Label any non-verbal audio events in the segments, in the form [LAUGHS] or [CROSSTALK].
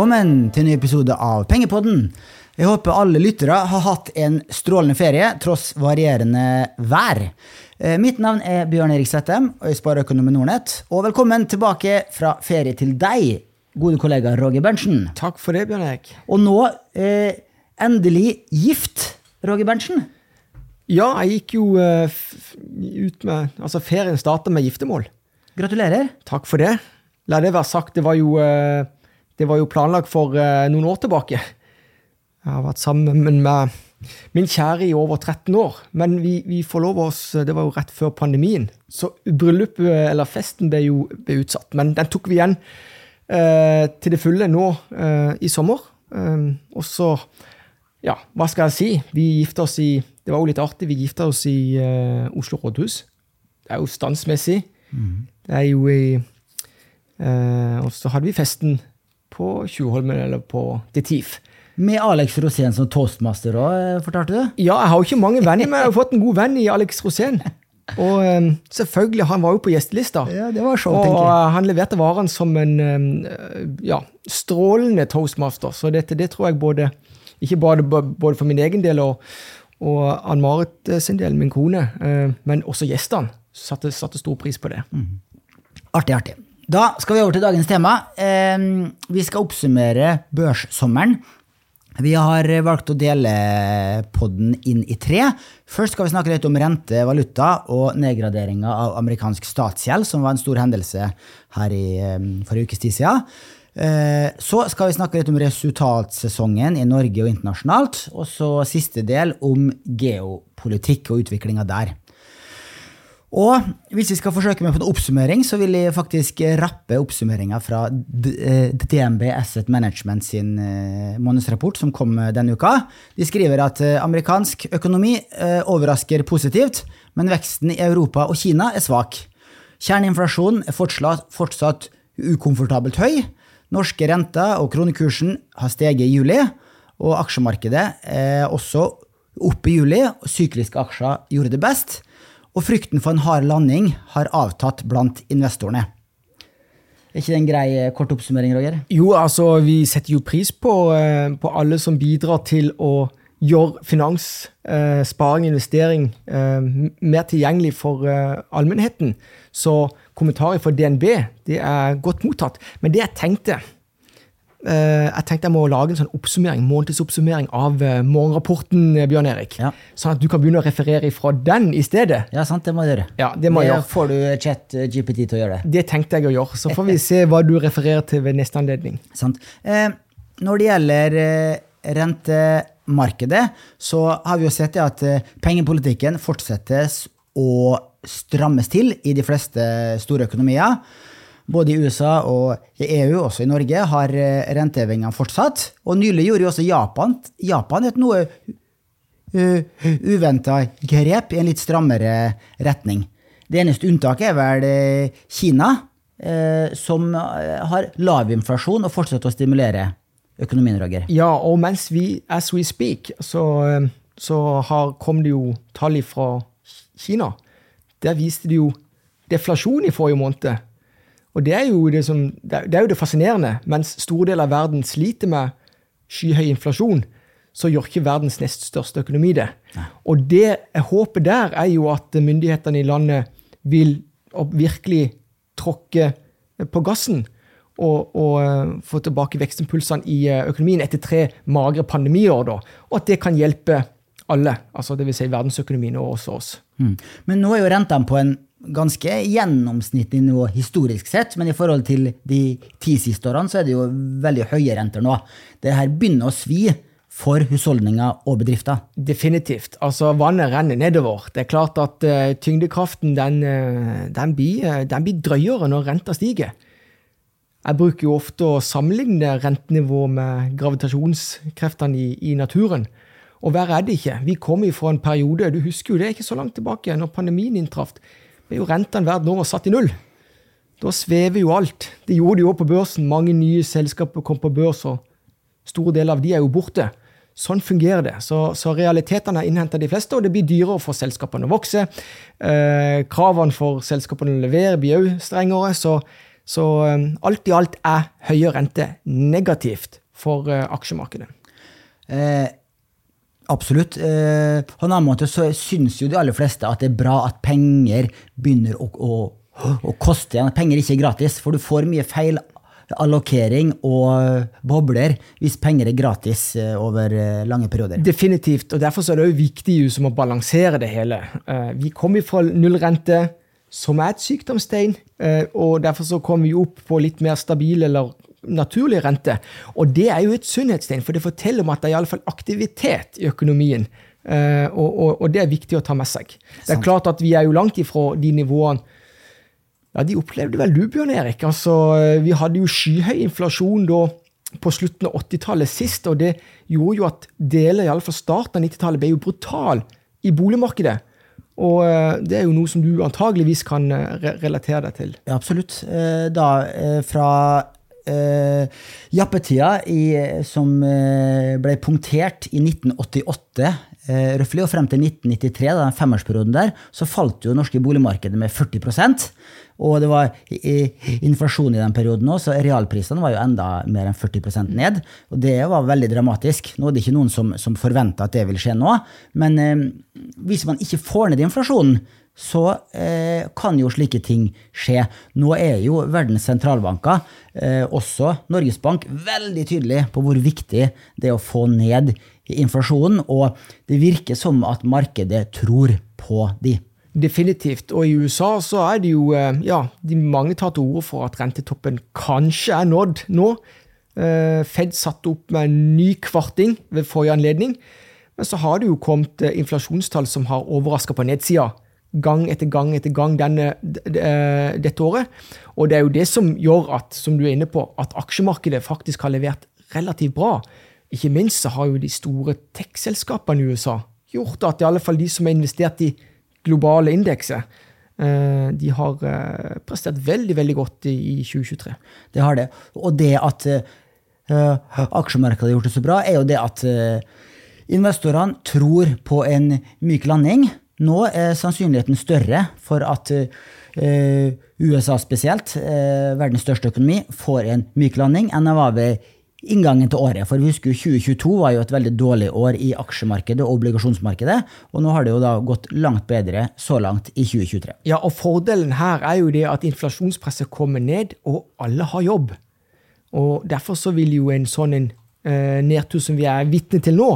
Velkommen til en ny episode av Pengepodden. Jeg håper alle lyttere har hatt en strålende ferie, tross varierende vær. Eh, Mitt navn er Bjørn Erik Svettem, og jeg sparer økonomi Nordnett. Og velkommen tilbake fra ferie til deg, gode kollega Roger Berntsen. Takk for det, Bjørn Erik. Og nå eh, endelig gift, Roger Berntsen. Ja, jeg gikk jo eh, ut med Altså, ferien starta med giftermål. Gratulerer. Takk for det. La det være sagt, det var jo, eh, det var jo planlagt for eh, noen år tilbake. Jeg har vært sammen med min kjære i over 13 år, men vi, vi forlova oss Det var jo rett før pandemien, så bryllupet, eller festen, ble jo ble utsatt. Men den tok vi igjen eh, til det fulle nå eh, i sommer. Eh, og så, ja, hva skal jeg si? Vi gifta oss i Det var jo litt artig, vi gifta oss i eh, Oslo rådhus. Det er jo standsmessig. Det er jo i eh, Og så hadde vi festen på Tjuvholmen, eller på The Thief. Med Alex Rosén som toastmaster òg, fortalte du? Ja, jeg har jo ikke mange venner, men jeg har fått en god venn i Alex Rosén. Og eh, selvfølgelig, han var jo på gjestelista. Ja, det var show, Og jeg. eh, han leverte varene som en eh, ja, strålende toastmaster. Så dette, det tror jeg både Ikke bare, både for min egen del og, og Ann-Marit sin del, min kone, eh, men også gjestene satte, satte stor pris på det. Artig, artig. Da skal vi over til dagens tema. Vi skal oppsummere børssommeren. Vi har valgt å dele podden inn i tre. Først skal vi snakke litt om rente, valuta og nedgraderinga av amerikansk statsgjeld, som var en stor hendelse her i for en ukes tid siden. Eh, Så skal vi snakke litt om resultatsesongen i Norge og internasjonalt. Og så siste del om geopolitikk og utviklinga der. Og hvis vi skal forsøke med på en oppsummering, så vil jeg faktisk rappe oppsummeringa fra eh, DNB Asset Management sin eh, månedsrapport som kom eh, denne uka. De skriver at eh, amerikansk økonomi eh, overrasker positivt, men veksten i Europa og Kina er svak. Kjerneinflasjonen er fortsatt, ukomfortabelt høy. Norske renter og kronekursen har steget i juli, og aksjemarkedet er også opp i juli, sykliske aksjer gjorde det best og frykten for en hard landing har avtatt blant investorene. Er ikke det en grei eh, kort oppsummering, Roger? Jo, altså, vi setter jo pris på, eh, på alle som bidrar til å gjøre finans, eh, sparing og investering mer tilgjengelig for allmennheten. Så kommentarer fra DNB det er godt mottatt. Men det jeg tenkte Jeg tenkte jeg må lage en sånn oppsummering, månedsoppsummering av eh, morgenrapporten, eh, Bjørn Erik. Ja. Sånn at du kan begynne å referere fra den i stedet. Ja, sant, det må jeg gjøre. Ja, det må jeg gjøre. får du chat eh, GPT til å gjøre det. Det tenkte jeg å gjøre. Så får vi se hva du refererer til ved neste anledning. Sant? Eh, når det gjelder eh, rentemarkedet, så har vi jo sett at eh, pengepolitikken fortsettes å strammes til i de fleste store økonomier. Både i USA og i EU, også i Norge, har eh, rentehevingene fortsatt. Og nylig gjorde jo også Japan, Japan et noe uh, uventa grep i en litt strammere retning. Det eneste unntaket er vel eh, Kina, uh, som eh, har lav inflasjon og fortsetter å stimulere økonomien, Roger. Ja, og mens vi, as we speak, så, eh, så har, kom det jo tall fra Kina. Der viste det jo deflasjon i forrige måned. Og det er det, som, det er jo det fascinerende. Mens store deler av verden sliter med skyhøy inflasjon, så gjør ikke verdens nest største økonomi det. Og det håpet der, er jo at myndighetene i landet vil virkelig tråkke på gassen og, og eh, få tilbake vekstimpulsene i eh, økonomien etter tre magre pandemiår. Da, og at det kan hjelpe alle, altså dvs. Si verdensøkonomien og også oss. Mm. Men nå er jo rentene på en ganske gjennomsnittlig nivå historisk sett, men i forhold til de ti siste årene så er det jo veldig høye renter nå. Det her begynner å svi for husholdninger og bedrifter. Definitivt. Altså, vannet renner nedover. Det er klart at uh, tyngdekraften den, uh, den, blir, uh, den blir drøyere når renta stiger. Jeg bruker jo ofte å sammenligne rentenivå med gravitasjonskreftene i, i naturen. Og verre er det ikke. Vi kom fra en periode, du husker jo det er ikke så langt tilbake, når pandemien inntraff, ble jo rentene verden over satt i null. Da svever jo alt. Det gjorde det jo på børsen. Mange nye selskaper kom på børs, og store deler av de er jo borte. Sånn fungerer det. Så, så realitetene har innhenta de fleste, og det blir dyrere for selskapene å vokse. Eh, kravene for selskapene å levere blir òg strengere. Så, Så eh, alt i alt er høyere rente negativt for eh, aksjemarkedet. Eh, absolutt. Eh, på en annen måte så syns jo de aller fleste at det er bra at penger begynner å, å, å koste igjen. At penger ikke er gratis, for du får mye feil allokering og bobler hvis penger er gratis eh, over eh, lange perioder. Definitivt, og derfor er det jo viktig å balansere det hele. Vi kommer fra nullrente, som er et sykdomstegn, og derfor så kommer vi opp på litt mer stabil eller naturlig rente. Og det er jo et sunnhetstegn, for det forteller om at det er iallfall aktivitet i økonomien. Og, og, og, det er viktig å ta med seg. Det er klart at vi er jo langt ifra de nivåene ja, de opplevde vel du, Bjørn Erik. Altså, vi hadde jo skyhøy inflasjon da på slutten av 80-tallet sist, og det gjorde jo at deler, i alle fall starten av 90-tallet, ble jo brutal i boligmarkedet. Og eh, det er jo noe som du antageligvis kan eh, relatere deg til. Ja, absolutt. Eh, da fra eh, jappetida i, som ble punktert i 1988 eh, røftlig, og frem til 1993, da, den femårsperioden der, så falt jo det norske boligmarkedet med 40% og det var inflasjon i den perioden òg, så realprisene var jo enda mer enn 40% ned. Og det var veldig dramatisk. Nå er det ikke noen som, som forventer at det vil skje nå, men eh, hvis man ikke får ned inflasjonen, så eh, kan jo slike ting skje. Nå er jo verdens sentralbanker, eh, også Norges Bank, veldig tydelig på hvor viktig det er å få ned inflasjonen, og det virker som at markedet tror på de. Definitivt. Og i USA så er det jo eh, Ja, de mange tar til orde for at rentetoppen kanskje er nådd nå. Eh, Fed satte opp med en ny kvarting ved forrige anledning. Men så har det jo kommet eh, inflasjonstall som har overraska på nedsida. Gang etter gang etter gang denne, dette året. Og det er jo det som gjør at, som du er inne på, at aksjemarkedet faktisk har levert relativt bra. Ikke minst så har jo de store tech-selskapene i USA gjort at i alle fall de som har investert i globale indekser, eh, de har eh, prestert veldig veldig godt i 2023. Det har det. Og det at uh, aksjemarkedet har gjort det så bra, er jo det at uh, investorene tror på en myk landing. Nå er sannsynligheten større for at uh, USA spesielt, verdens største økonomi, får en myk landing enn det var ved inngangen til året. For vi husker jo 2022 var jo et veldig dårlig år i aksjemarkedet og obligasjonsmarkedet. Og nå har det jo da gått langt bedre så langt i 2023. Ja, og fordelen her er jo det at inflasjonspresset kommer ned, og alle har jobb. Og derfor så vil jo en sånn en, eh, nedtur som vi er vitne til nå,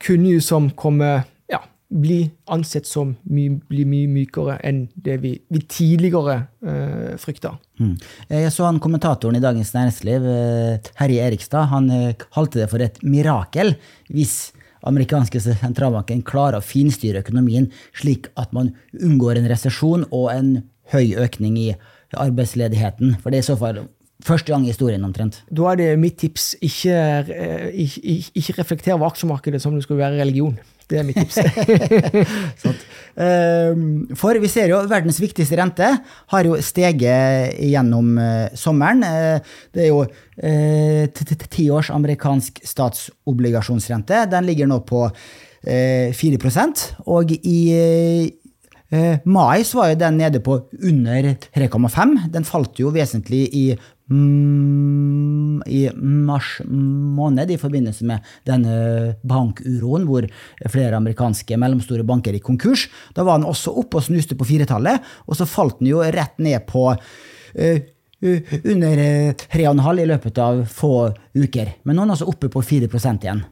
kunne jo som komme bli ansett som mye, bli mye mykere enn det vi, vi tidligere uh, frykta. Mm. Jeg så han kommentatoren i Dagens Næringsliv, Herje Erikstad, han uh, kalte det for et mirakel hvis amerikanske sentralbanken klarer å finstyre økonomien slik at man unngår en resesjon og en høy økning i arbeidsledigheten. For det er i så fall Første gang i historien, omtrent. Da er det mitt tips ikke, ikke, ikke reflektere over aksjemarkedet som det skulle være religion. Det er mitt tips. [LAUGHS] Ehm, for vi ser jo verdens viktigste rente har jo steget gjennom eh, sommeren. Eh, det er jo eh, ti års amerikansk statsobligasjonsrente. Den ligger nå på 4% og i mai så var jo den nede på under 3,5. Den falt jo vesentlig i i mars måned i forbindelse med denne bankuroen hvor flere amerikanske mellomstore banker gikk konkurs. Da var den også oppe og snuste på firetallet, og så falt den jo rett ned på uh, under 3,5 i løpet av få uker. Men nå er den altså oppe på 4% igjen.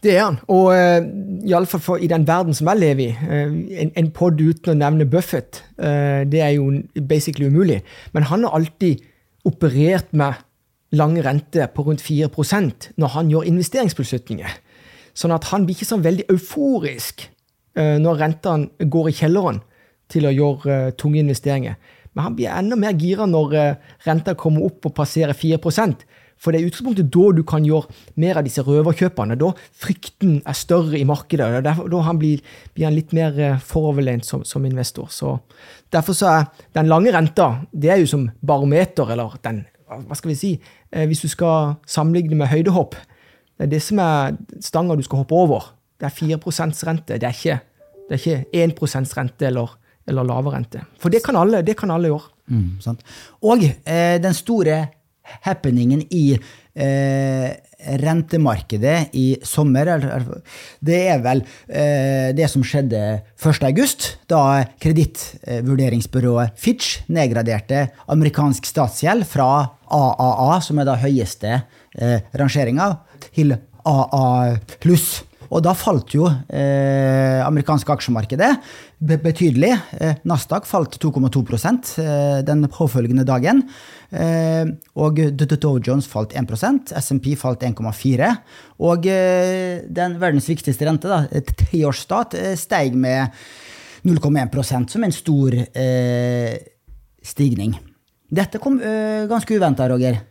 Det er han. Og uh, iallfall i den verden som jeg lever i, uh, en, en pod uten å nevne Buffett, uh, det er jo basically umulig. Men han har alltid operert med lang rente på rundt 4% når han gjør investeringsbeslutninger. Sånn at han blir ikke sånn veldig euforisk uh, når rentene går i kjelleren til å gjøre uh, tunge investeringer. Men han blir enda mer gira når uh, renta kommer opp og passerer 4 For det er utgangspunktet da du kan gjøre mer av disse røverkjøpene. Da frykten er større i markedet. og derfor, Da han blir, blir, han litt mer foroverlent som, som investor. Så Derfor så er den lange renta det er jo som barometer, eller den Hva skal vi si? Eh, hvis du skal sammenligne med høydehopp, det er det som er stanga du skal hoppe over. Det er 4% rente. Det er ikke, det er ikke 1% rente eller, eller lavere rente. For det kan alle, det kan alle gjøre. Mm, sant. Og eh, den store happeningen i eh, rentemarkedet i sommer, det er vel eh, det som skjedde 1.8, da kredittvurderingsbyrået Fitch nedgraderte amerikansk statsgjeld fra AAA, som er da høyeste eh, rangeringa, til AA pluss. Og da falt jo eh, amerikanske aksjemarkedet betydelig. Eh, Nasdaq falt 2,2 eh, den påfølgende dagen. Eh, og Dow Jones falt 1% SMP falt 1,4 Og eh, den verdens viktigste rente, da, tiårsstat, eh, steig med 0,1% som en stor stigning. Dette kom ganske uventa, Roger.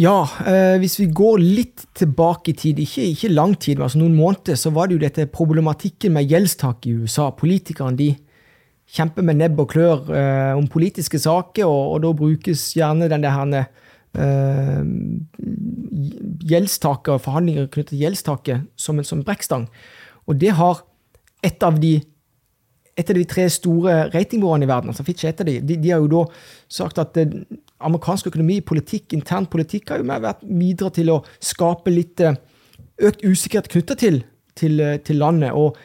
Ja, eh, hvis vi går litt tilbake i tid, ikke, ikke lang tid, men altså noen måneder, så var det jo dette problematikken med gjeldstak i USA. Politikerne de kjemper med nebb og klør eh, om politiske saker, og, og, da brukes gjerne den der eh, gjeldstaket forhandlinger knyttet til gjeldstaket som en som brekkstang. Og det har et av de et av de tre store ratingbyråene i verden, altså Fitch et av de, de, de har jo da sagt at amerikansk økonomi, politikk, intern politikk, har jo vært bidratt til å skape litt eh, økt usikkerhet knytta til, til, eh, til, landet. Og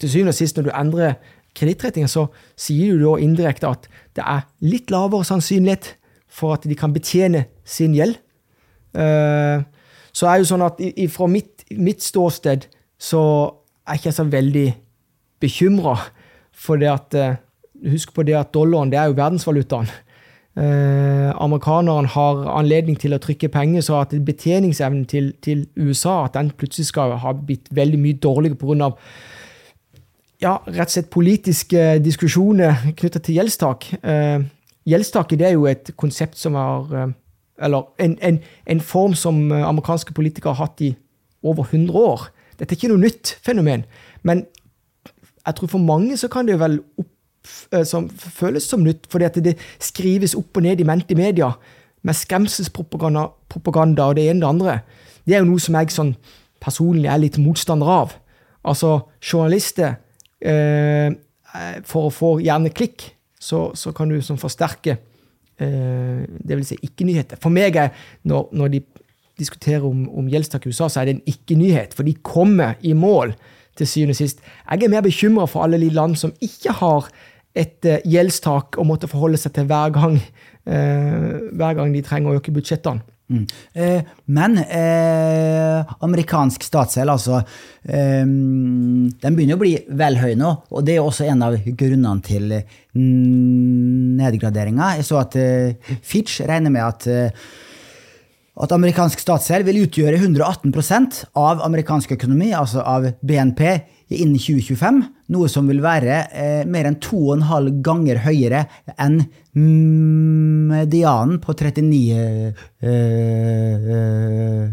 til syvende og sist, når du endrer kredittratingen, så sier du da indirekte at det er litt lavere sannsynlighet for at de kan betjene sin gjeld. Eh, så er jo sånn at fra mitt, mitt ståsted så er jeg ikke så veldig bekymra for det at Husk på det at dollaren det er jo verdensvalutaen. Eh, amerikaneren har anledning til å trykke penger, så at betjeningsevnen til, til, USA at den plutselig skal ha blitt veldig mye dårligere pga. Ja, rett og slett politiske diskusjoner knytta til gjeldstak. Eh, gjeldstaket er jo et konsept som har eh, Eller en, en, en, form som amerikanske politikere har hatt i over 100 år. Dette er ikke noe nytt fenomen. Men jeg tror for mange så kan det vel opp Eh, som føles som nytt, fordi at det skrives opp og ned i mente media med skremselspropaganda propaganda og det ene og det andre. Det er jo noe som jeg sånn personlig er litt motstander av. Altså, journalister eh, For å få gjerne klikk, så, så kan du sånn forsterke eh, det vil si ikke-nyheter. For meg er, når, når de diskuterer om, om gjeldstak i USA, så er det en ikke-nyhet, for de kommer i mål til syvende og sist. Jeg er mer bekymra for alle de land som ikke har et uh, gjeldstak å måtte forholde seg til hver gang, uh, hver gang de trenger å øke budsjettene. Mm. Eh, men eh, amerikansk statsgjeld, altså eh, Den begynner å bli vel høy nå, og det er også en av grunnene til nedgraderinga. Jeg så at eh, Fitch regner med at at amerikansk statsgjeld vil utgjøre 118% av amerikansk økonomi, altså av BNP, innen 2025. Noe som vil være eh, mer enn to og en halv ganger høyere enn medianen på 39 eh,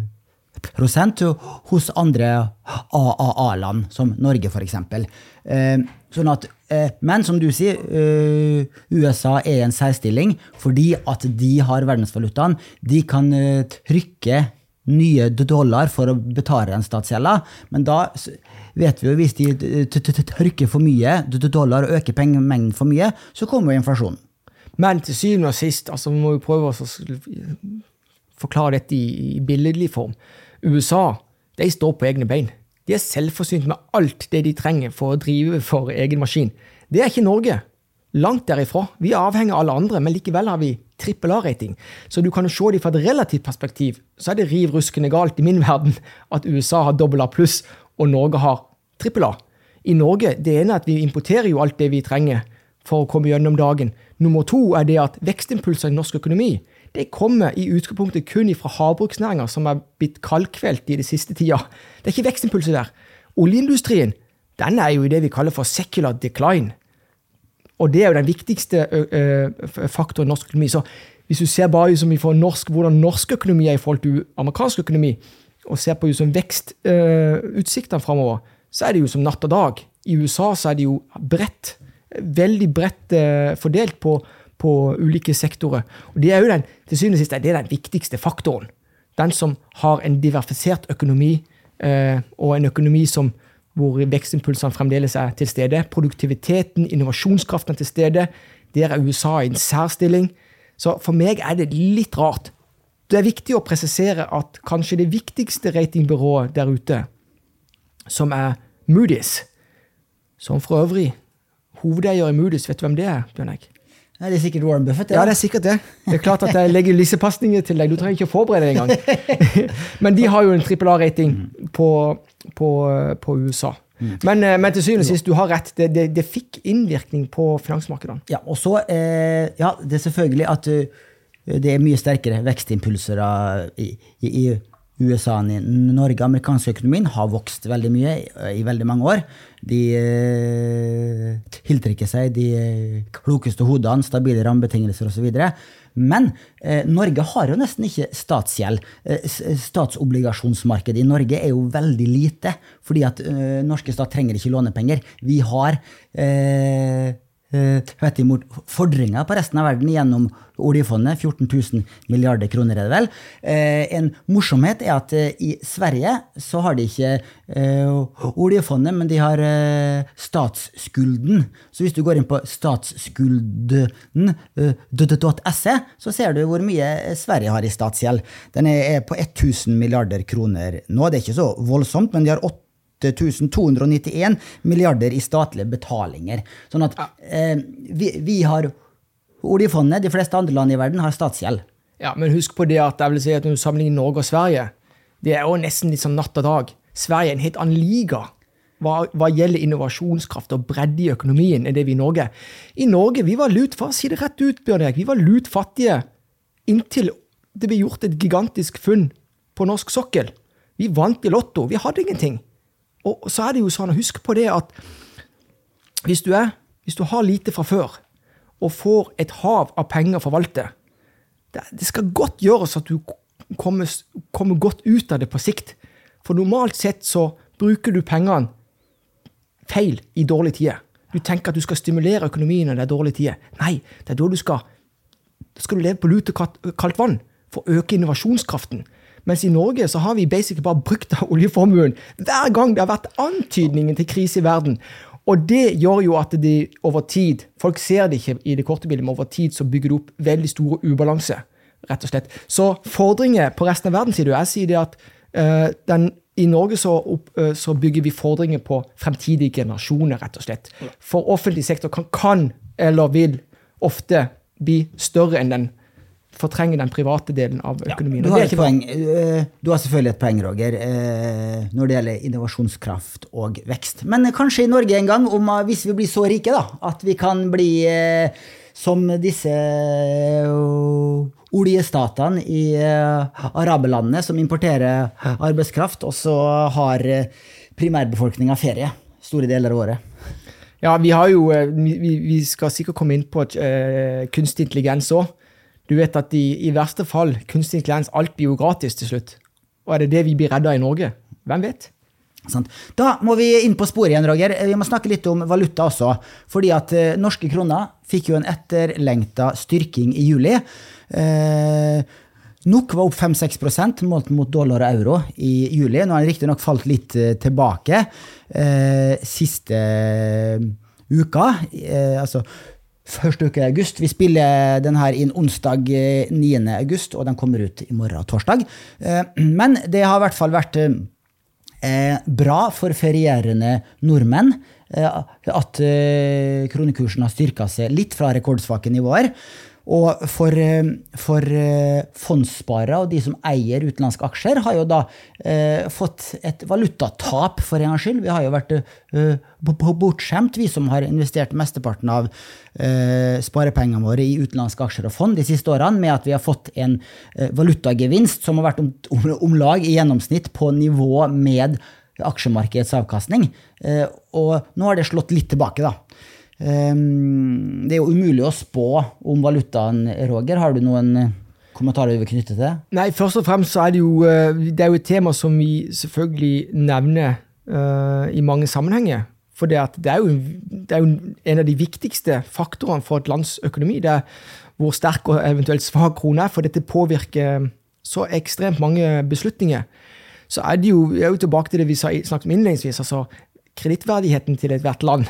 prosent hos andre AAA-land, som Norge f.eks. Eh, sånn at, eh, men som du sier, eh, USA er i en særstilling fordi at de har verdensvalutaen. De kan eh, trykke nye dollar for å betale den statsgjelda, men da vet vi jo hvis de trykker for mye dollar og øker pengemengden for mye, så kommer jo inflasjonen. Men til syvende og sist, altså vi må jo prøve å forklare dette i, i billedlig form. USA de står på egne bein. De er selvforsynt med alt det de trenger for å drive for egen maskin. Det er ikke Norge. Langt derifra. Vi er avhengig av alle andre, men likevel har vi trippel A-rating. Så du kan jo se det fra et relativt perspektiv. Så er det riv ruskende galt i min verden at USA har dobbel A pluss og Norge har trippel A. I Norge det ene er at vi importerer jo alt det vi trenger for å komme gjennom dagen. Nummer to er det at vekstimpulser i norsk økonomi det kommer i utgangspunktet kun fra havbruksnæringa, som er blitt kaldkvelt i det siste tida. Det er ikke vekstimpulser der. Oljeindustrien den er jo i det vi kaller for secular decline. Og det er jo den viktigste faktoren i norsk økonomi. Så hvis du ser bare som norsk, hvordan norsk økonomi er i forhold til amerikansk økonomi, og ser på vekstutsiktene uh, framover, så er det jo som natt og dag. I USA så er det jo bredt, veldig bredt fordelt på, på, ulike sektorer. Og det er jo den, til syvende og sist det er den viktigste faktoren. Den som har en diversifisert økonomi, og en økonomi som, hvor vekstimpulsene fremdeles er til stede. Produktiviteten, innovasjonskraften er til stede. Der er USA i en særstilling. Så for meg er det litt rart. Det er viktig å presisere at kanskje det viktigste ratingbyrået der ute, som er Moody's, som for øvrig hovedeier i Moody's, vet du hvem det er, Bjørn Egg? Ja, det er sikkert Warren Buffett. Ja, det er sikkert det. Det er klart at jeg legger lissepasninger til deg. Du trenger ikke å forberede deg engang. [LAUGHS] Men de har jo en trippel A-rating på, på, på, USA. Men, eh, men, til syvende og sist, du har rett. Det, det, det fikk innvirkning på finansmarkedene. Ja, og så eh, Ja, det er selvfølgelig at uh, det er mye sterkere vekstimpulser i, i, i USA Norge. amerikanske økonomien har vokst veldig mye i, veldig mange år. De eh, tiltrekker seg de klokeste hodene, stabile rammebetingelser osv. Men eh, Norge har jo nesten ikke statsgjeld. Eh, statsobligasjonsmarkedet i Norge er jo veldig lite, fordi at eh, norske stat trenger ikke lånepenger. Vi har eh, tvert imot fordringer på resten av verden gjennom oljefondet. 14 000 milliarder kroner, er det vel. Eh, en morsomhet er at eh, i Sverige så har de ikke eh, oljefondet, men de har eh, statsskulden. Så hvis du går inn på statsskulden.se, så ser du hvor mye Sverige har i statsgjeld. Den er på 1000 milliarder kroner nå. Det er ikke så voldsomt, men de har 8 8291 milliarder i statlige betalinger. Sånn at eh, vi, vi, har oljefondet, de fleste andre land i verden har statsgjeld. Ja, Men husk på det at jeg vil si at når du sammenligner Norge og Sverige, det er jo nesten litt sånn natt og dag. Sverige er en helt annen liga hva, hva, gjelder innovasjonskraft og bredde i økonomien, enn det vi i Norge. I Norge vi var lut, for å si det rett ut, Bjørn Erik, vi var lutfattige inntil det ble gjort et gigantisk funn på norsk sokkel. Vi vant i Lotto. Vi hadde ingenting. Og så er det jo sånn, husk på det at hvis du, er, hvis du har lite fra før, og får et hav av penger å forvalte, det, skal godt gjøres at du kommer, kommer, godt ut av det på sikt. For normalt sett så bruker du pengene feil i dårlige tider. Du tenker at du skal stimulere økonomien når det er dårlige tider. Nei, det er da du skal skal du leve på lut kaldt vann for å øke innovasjonskraften. Mens i Norge så har vi basically bare brukt av oljeformuen hver gang det har vært antydningen til krise i verden. Og det gjør jo at de over tid Folk ser det ikke i det korte bildet, men over tid så bygger det opp veldig store ubalanse. rett og slett. Så fordringer på resten av verden, sier du. Jeg sier det at uh, den, i Norge så, opp, uh, så, bygger vi fordringer på fremtidige generasjoner, rett og slett. For offentlig sektor kan, kan eller vil ofte bli større enn den fortrenge den private delen av økonomien. Ja, du, har eh, du, har selvfølgelig et poeng, Roger, eh, når det gjelder innovasjonskraft og vekst. Men kanskje i Norge en gang, om, eh, hvis vi blir så rike da, at vi kan bli som disse oljestatene i araberlandene som importerer arbeidskraft, og så har primærbefolkninga ferie store deler av året. Ja, vi har jo Vi, vi skal sikkert komme inn på kunstig intelligens òg. Du vet at i, i verste fall, kunstig intelligens, alt blir jo gratis til slutt. Og er det det vi blir redda i Norge? Hvem vet? Da må vi inn på sporet igjen, Roger. Vi må snakke litt om valuta også. Fordi at eh, norske kroner fikk jo en etterlengta styrking i juli. Eh, NOK var opp 5-6 målt mot dollar og euro i juli. Nå har den riktignok falt litt eh, tilbake siste uka. altså første uke i august. Vi spiller den her inn onsdag 9. Eh, august, og den kommer ut i morgen, torsdag. Eh, men det har i hvert fall vært eh, bra for ferierende nordmenn at kronekursen har styrka seg litt fra rekordsvake nivåer. Og for, eh, for eh, fondssparere og de som eier utenlandske aksjer, har jo da eh, fått et valutatap, for en gangs skyld. Vi har jo vært eh, bortskjemt, vi som har investert mesteparten av eh, sparepengene våre i utenlandske aksjer og fond de siste årene, med at vi har fått en eh, valutagevinst som har vært om, om, om, lag i gjennomsnitt på nivå med aksjemarkedets avkastning. og nå har det slått litt tilbake, da. Ehm, det er jo umulig å spå om valutaen, Roger. Har du noen eh, kommentarer du vil knytte til det? Nei, først og fremst så er det jo, eh, det er jo et tema som vi selvfølgelig nevner uh, i mange sammenhenger. For det, det, er jo, det, er jo, en av de viktigste faktorene for et lands økonomi. Det er hvor sterk og eventuelt svak krone er, for dette påvirker så ekstremt mange beslutninger. Så er det jo, jeg er jo tilbake til det vi snakket om innledningsvis. altså Kredittverdigheten til ethvert land?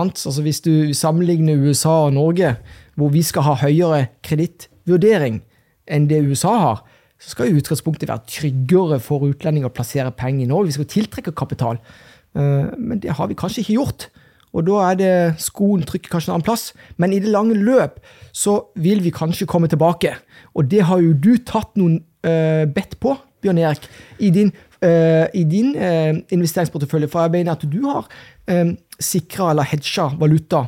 Altså Hvis du sammenligner USA og Norge, hvor vi skal ha høyere kredittvurdering enn det USA har, så skal utgangspunktet være tryggere for utlendinger å plassere penger i Norge. Vi skal tiltrekke kapital. Eh, men det har vi kanskje ikke gjort. Og da er det skoen trykker kanskje en annen plass. Men i det lange løp så vil vi kanskje komme tilbake. Og det har jo du tatt noen uh, bedt på, Bjørn Erik, i din, i din uh, investeringsportefølje. For jeg mener at du har uh, sikra eller hedga valuta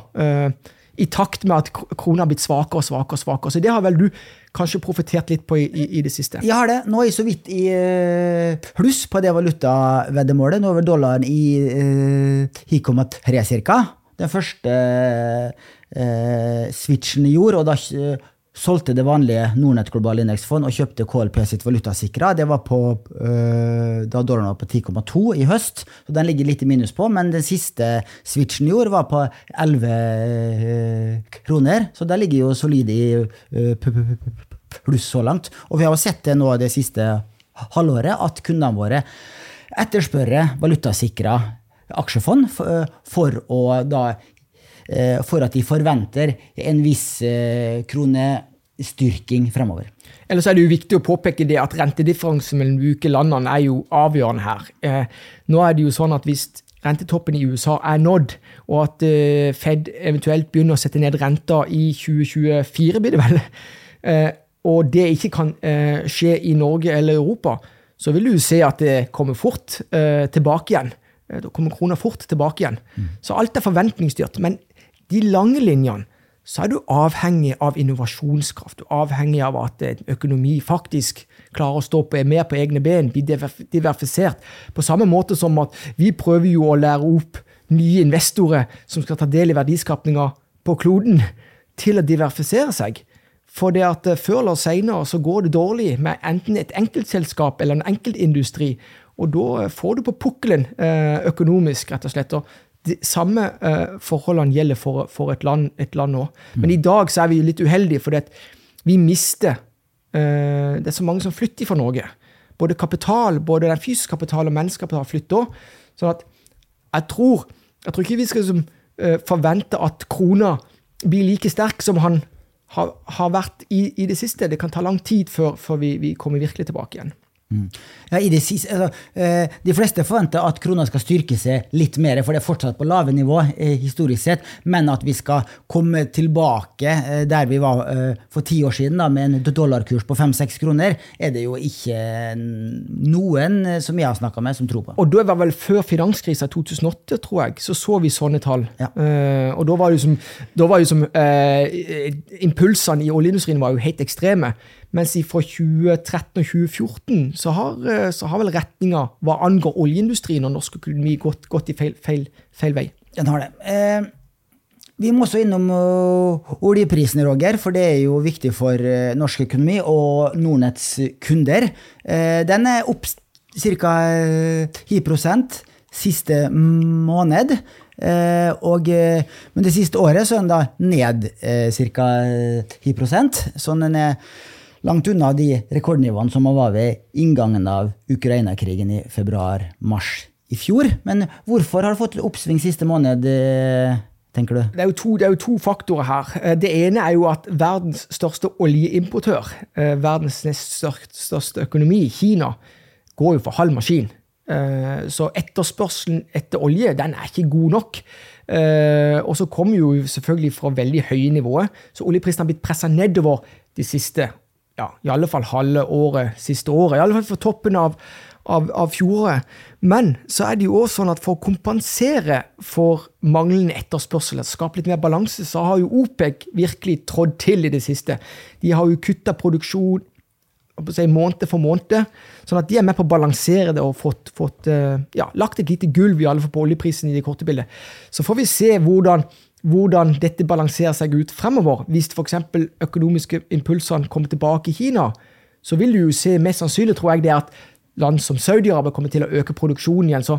i takt med at krona har blitt svakere og svakere. og svakere. Så det har vel du kanskje profitert litt på i, i, i, det siste? Jeg har det. Nå er jeg så vidt i pluss på det valutaveddemålet. Nå er vel dollaren i uh, 1,3 ca. Den første uh, switchen jeg gjorde, og da solgte det vanlige Nordnett globale indeksfond og kjøpte KLP sitt valutasikra. Det var på, øh, da dollaren var på 10,2 i høst, så den ligger litt i minus på. Men den siste switchen gjorde, var på 11 øh, kroner, så der ligger jo solid i øh, pluss så langt. Og vi har jo sett det nå det siste halvåret, at kundene våre etterspørre valutasikra aksjefond for, for å da Eh, for at de forventer en viss eh, kronestyrking fremover. Ellers er det jo viktig å påpeke det at rentedifferansen mellom de ulike landene er jo avgjørende her. Eh, nå er det jo sånn at hvis rentetoppen i USA er nådd, og at Fed eventuelt begynner å sette ned renta i 2024, blir det vel, [LAUGHS] og det ikke kan skje i Norge eller Europa, så vil du se at det kommer fort tilbake igjen. Da kommer krona fort tilbake igjen. Mm. Så alt er forventningsstyrt. Men de lange linjene, så er du avhengig av innovasjonskraft. Du er avhengig av at økonomi faktisk klarer å stå på, er mer på egne ben, blir diversifisert. På samme måte som at vi prøver jo å lære opp nye investorer som skal ta del i verdiskapninga på kloden, til å diversifisere seg. For det at eh, før eller senere så går det dårlig med enten et enkeltselskap eller en enkeltindustri. Og da eh, får du på pukkelen eh, økonomisk, rett og slett. Og de samme uh, forholdene gjelder for, for et land, et land nå. Mm. Men i dag så er vi litt uheldige, fordi at vi mister uh, Det er så mange som flytter fra Norge. Både kapital, både den fysiske kapital og menneskekapital flytter òg. Sånn at jeg tror, jeg tror ikke vi skal liksom, uh, forvente at krona blir like sterk som han har, har vært i, i, det siste. Det kan ta lang tid før, før vi, vi kommer virkelig tilbake igjen. Mm. Ja, siste, altså, eh, de fleste forventer at krona skal styrke seg litt mer, for det er fortsatt på lave nivå eh, historisk sett, men at vi skal komme tilbake eh, der vi var for ti år siden, da, med en dollarkurs på fem-seks kroner, er det jo ikke noen som jeg har snakka med, som tror på. Og da var vel før finanskrisa 2008, tror jeg, så så vi sånne tall. Ja. og da var jo som, da var jo som Impulsene i oljeindustrien var jo helt ekstreme. Mens fra 2013 og 2014 så har, eh, så har vel retninga hva angår oljeindustrien og norsk økonomi gått, gått i feil, feil, feil, vei. Den har det. Eh, vi må også innom uh, oljeprisen, Roger, for det er jo viktig for uh, norsk økonomi og Nordnetts kunder. Uh, den er opp ca. 10 siste måned. Og, men det siste året så er den da ned ca. 10% så den er langt unna de rekordnivåene som var ved inngangen av Ukraina-krigen i februar-mars i fjor. Men hvorfor har det fått oppsving siste måned? Eh, tenker du? Det er, to, det er, jo to, faktorer her. Eh, det ene er jo at verdens største oljeimportør, eh, verdens nest største økonomi, Kina, går jo for halv maskin. Så etterspørselen etter olje den er ikke god nok. Og så kommer jo selvfølgelig fra veldig høye nivåer. Så oljeprisen har blitt pressa nedover de siste ja, i alle fall halve året siste året. I alle fall for toppen av, av, av fjoråret. Men så er det jo også sånn at for å kompensere for manglende etterspørsel, skape litt mer balanse, så har jo OPEC virkelig trådd til i det siste. De har jo kutta produksjon si, måned for måned, sånn at de er med på å balansere det og fått, fått eh, ja, lagt et lite gulv i alle fall på oljeprisen i det korte bildet. Så får vi se hvordan hvordan dette balanserer seg ut fremover. Hvis f.eks. økonomiske impulsene kommer tilbake i Kina, så vil du jo se mest sannsynlig, tror jeg, det at land som Saudi-Arabia kommer til å øke produksjonen igjen. Så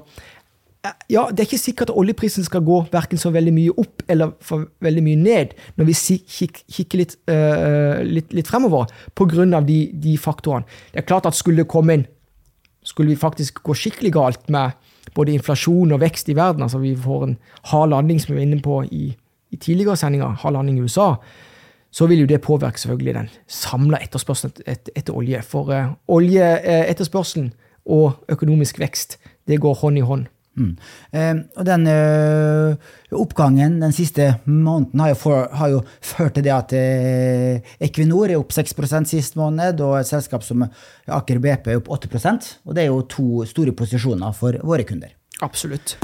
ja, det er ikke sikkert at oljeprisen skal gå verken så veldig mye opp eller for veldig mye ned når vi kikker litt, uh, litt, litt fremover, pga. De, de faktorene. Det er klart at skulle det komme inn Skulle vi faktisk gå skikkelig galt med både inflasjon og vekst i verden, altså vi får en hard landing, som vi var inne på i, i tidligere sendinger, hard landing i USA, så vil jo det påvirke selvfølgelig den samla etterspørselen etter, etter, olje. For uh, oljeetterspørselen og økonomisk vekst, det går hånd i hånd. Mm. Eh, og den eh, oppgangen den siste måneden har jo, for, har jo ført til det at eh, Equinor er opp 6% sist måned, og et selskap som Aker BP er opp 8% Og det er jo to store posisjoner for våre kunder. Absolutt.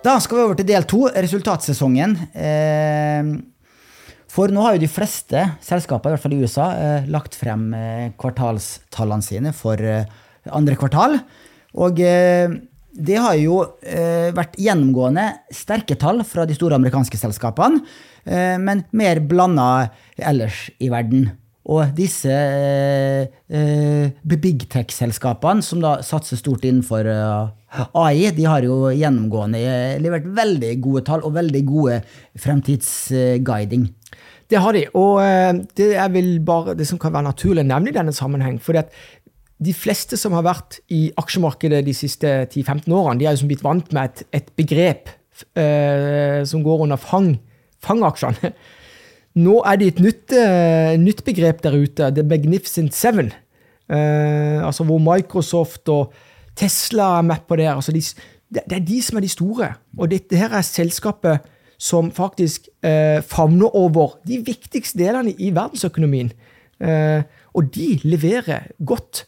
Da skal vi over til del to, resultatsesongen. Eh, for nå har jo de fleste selskaper, i hvert fall i USA, eh, lagt frem eh, kvartalstallene sine for andre kvartal. Og eh, det har jo eh, vært gjennomgående sterke tall fra de store amerikanske selskapene, eh, men mer blanda ellers i verden. Og disse big tech-selskapene, som da satser stort innenfor AI, de har jo gjennomgående levert veldig gode tall og veldig gode fremtidsguiding. Det har de, og det er vel bare det som kan være naturlig å nevne i denne sammenheng. For de fleste som har vært i aksjemarkedet de siste 10-15 årene, de er liksom blitt vant med et, et begrep eh, som går under fang, fangaksjene. [LAUGHS] Nå er det et nytt, eh, nytt, begrep der ute, The Magnificent Seven. Eh, altså hvor Microsoft og Tesla er med på det. Altså de, det, er de som er de store. Og dette her er selskapet som faktisk favner over de viktigste delene i verdensøkonomien. og de leverer godt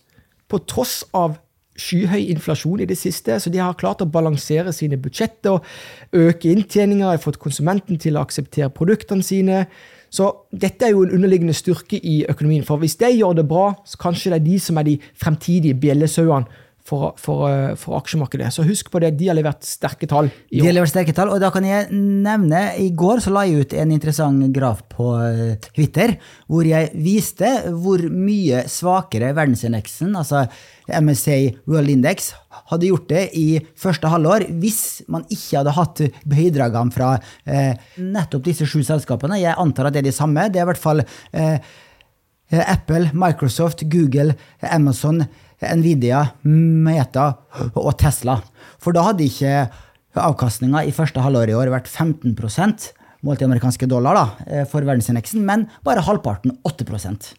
på tross av skyhøy inflasjon i det siste, så de har klart å balansere sine budsjetter, øke inntjeninga, fått konsumenten til å akseptere produktene sine. Så dette er jo en underliggende styrke i økonomien. For hvis de gjør det bra, så kanskje det er de som er de fremtidige bjellesauene for, for, eh, for, aksjemarkedet. Så husk på det, de har levert sterke tall. i. De har levert sterke tall, og da kan jeg nevne I går så la jeg ut en interessant graf på eh, Twitter, hvor jeg viste hvor mye svakere verdensindeksen, altså MSA World Index, hadde gjort det i første halvår hvis man ikke hadde hatt bidragene fra eh, nettopp disse sju selskapene. Jeg antar at det er de samme. Det er i hvert fall eh, Apple, Microsoft, Google, Amazon, Nvidia, Meta og Tesla. For da hadde ikke avkastninga i første halvår i år vært 15 målt i amerikanske dollar da, eh, for verdensindeksen, men bare halvparten, 8%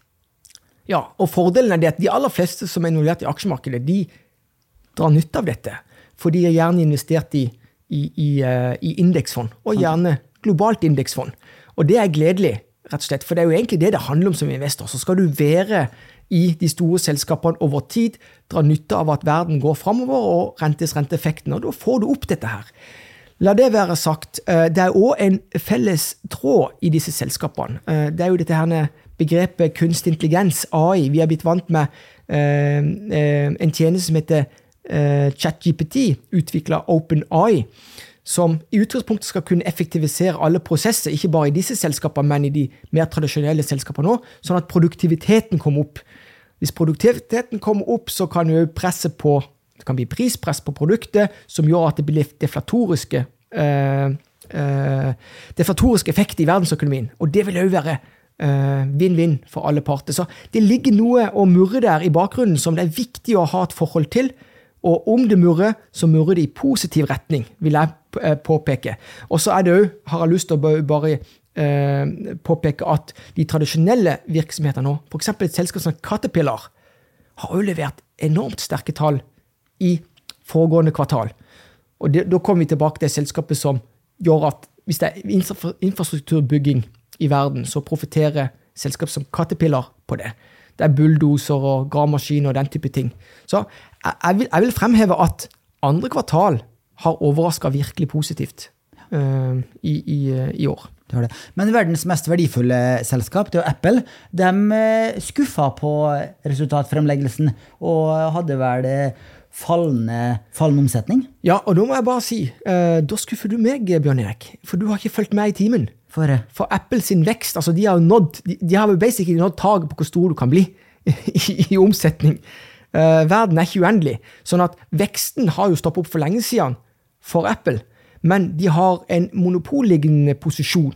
Ja, og fordelen er det at de aller fleste som er involvert i aksjemarkedet, de drar nytte av dette. For de er gjerne investert i, i, i, eh, i indeksfond, og gjerne globalt indeksfond. Og det er gledelig, rett og slett, for det er jo egentlig det det handler om som investor. Så skal du være i de store selskapene over tid, dra nytte av at verden går framover, og rentes renteeffekten. Og da får du opp dette her. La det være sagt. Eh, det er òg en felles tråd i disse selskapene. Eh, det er jo dette her begrepet kunstig intelligens, AI. Vi er blitt vant med eh, en tjeneste som heter ChatGPT, utvikla OpenAI som i utgangspunktet skal kunne effektivisere alle prosesser, ikke bare i disse selskapene, men i de mer tradisjonelle selskapene òg, sånn at produktiviteten kommer opp. Hvis produktiviteten kommer opp, så kan jo presset på det kan bli prispress på produktet, som gjør at det blir deflatoriske eh, eh, deflatoriske effekter i verdensøkonomien. Og det vil òg være eh, vinn-vinn uh, for alle parter. Så det ligger noe å murre der i bakgrunnen som det er viktig å ha et forhold til. Og om det murrer, så murrer det i positiv retning, vil jeg eh, påpeke. Og så er det òg, har jeg lyst til å bare eh, påpeke at de tradisjonelle virksomhetene nå, f.eks. et selskap som Caterpillar, har òg levert enormt sterke tall i foregående kvartal. Og det, da kommer vi tilbake til selskapet som gjør at hvis det er infrastrukturbygging i verden, så profitterer selskap som Caterpillar på det. Det er bulldoser og gravemaskiner og den type ting. Så jeg vil, jeg vil fremheve at andre kvartal har overraska virkelig positivt uh, i, i, i, år. Det det. Men verdens mest verdifulle selskap, det er Apple, de eh, skuffa på resultatfremleggelsen og hadde vel fallende, fallende omsetning? Ja, og da må jeg bare si, uh, da skuffer du meg, Bjørn Erik. For du har ikke fulgt med i timen. For, for Apple sin vekst, altså de har jo nådd, de, de har jo basically nådd taket på hvor stor du kan bli [LAUGHS] i, i omsetning. Uh, verden er ikke uendelig. Sånn at veksten har jo stoppet opp for lenge siden for Apple. Men de har en monopollignende posisjon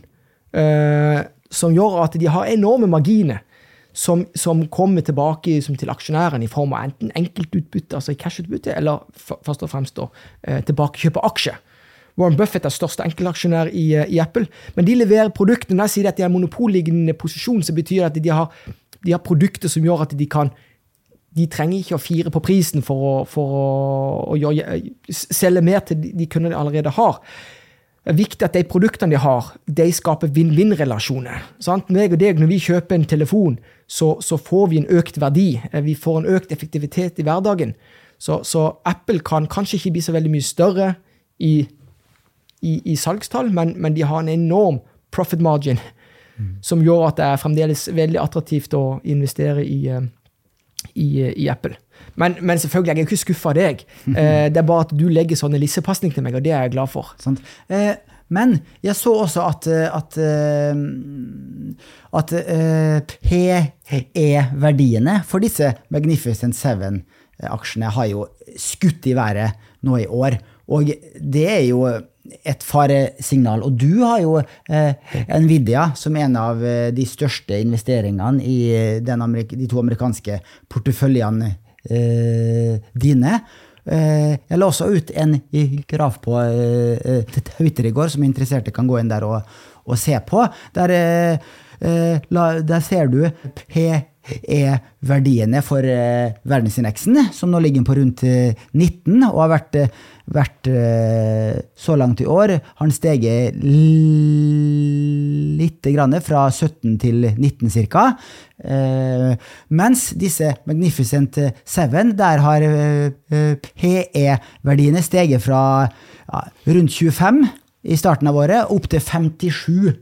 uh, som gjør at de har enorme marginer. som, som kommer tilbake som til aksjonæren i form av enten enkeltutbytte, altså cash-utbytte, eller først og fremst da, uh, tilbakekjøp av aksjer. Warren Buffett er største enkeltaksjonær i, eh, i, Apple. Men de leverer produktene. Når jeg sier at de har monopolliggende posisjon, så betyr det at de har, de har, produkter som gjør at de kan De trenger ikke å fire på prisen for å, for å, å gjøre, selge mer til de kundene de allerede har. Det er viktig at de produktene de har, de skaper vinn-vinn-relasjoner. Meg og deg, Når vi kjøper en telefon, så, så, får vi en økt verdi. Eh, vi får en økt effektivitet i hverdagen. Så, så Apple kan kanskje ikke bli så veldig mye større i i, i salgstall, men, men, de har en enorm profit margin mm. som gjør at det er fremdeles veldig attraktivt å investere i, eh, i, i Apple. Men, men, selvfølgelig, jeg er ikke skuffa av deg. [LAUGHS] Eh, det er bare at du legger sånne lissepasninger til meg, og det er jeg glad for. Eh, men jeg så også at, at, eh, at PE-verdiene for disse Magnificent Seven-aksjene har jo skutt i været nå i år. Og det er jo et faresignal. Og du har jo eh, Nvidia som en av eh, de største investeringene i eh, de to amerikanske porteføljene eh, dine. Eh, jeg la også ut en graf på eh, Twitter i går, som interesserte kan gå inn der og, og se på. Der, la, der ser du PE-verdiene for verdensindeksen, som nå ligger på rundt 19 og har vært vært eh, så langt i år, har den steget litt grann, fra 17 til 19 ca. Eh, mens disse Magnificent Seven, der har eh, PE-verdiene steget fra rundt 25 i starten av året opp til 57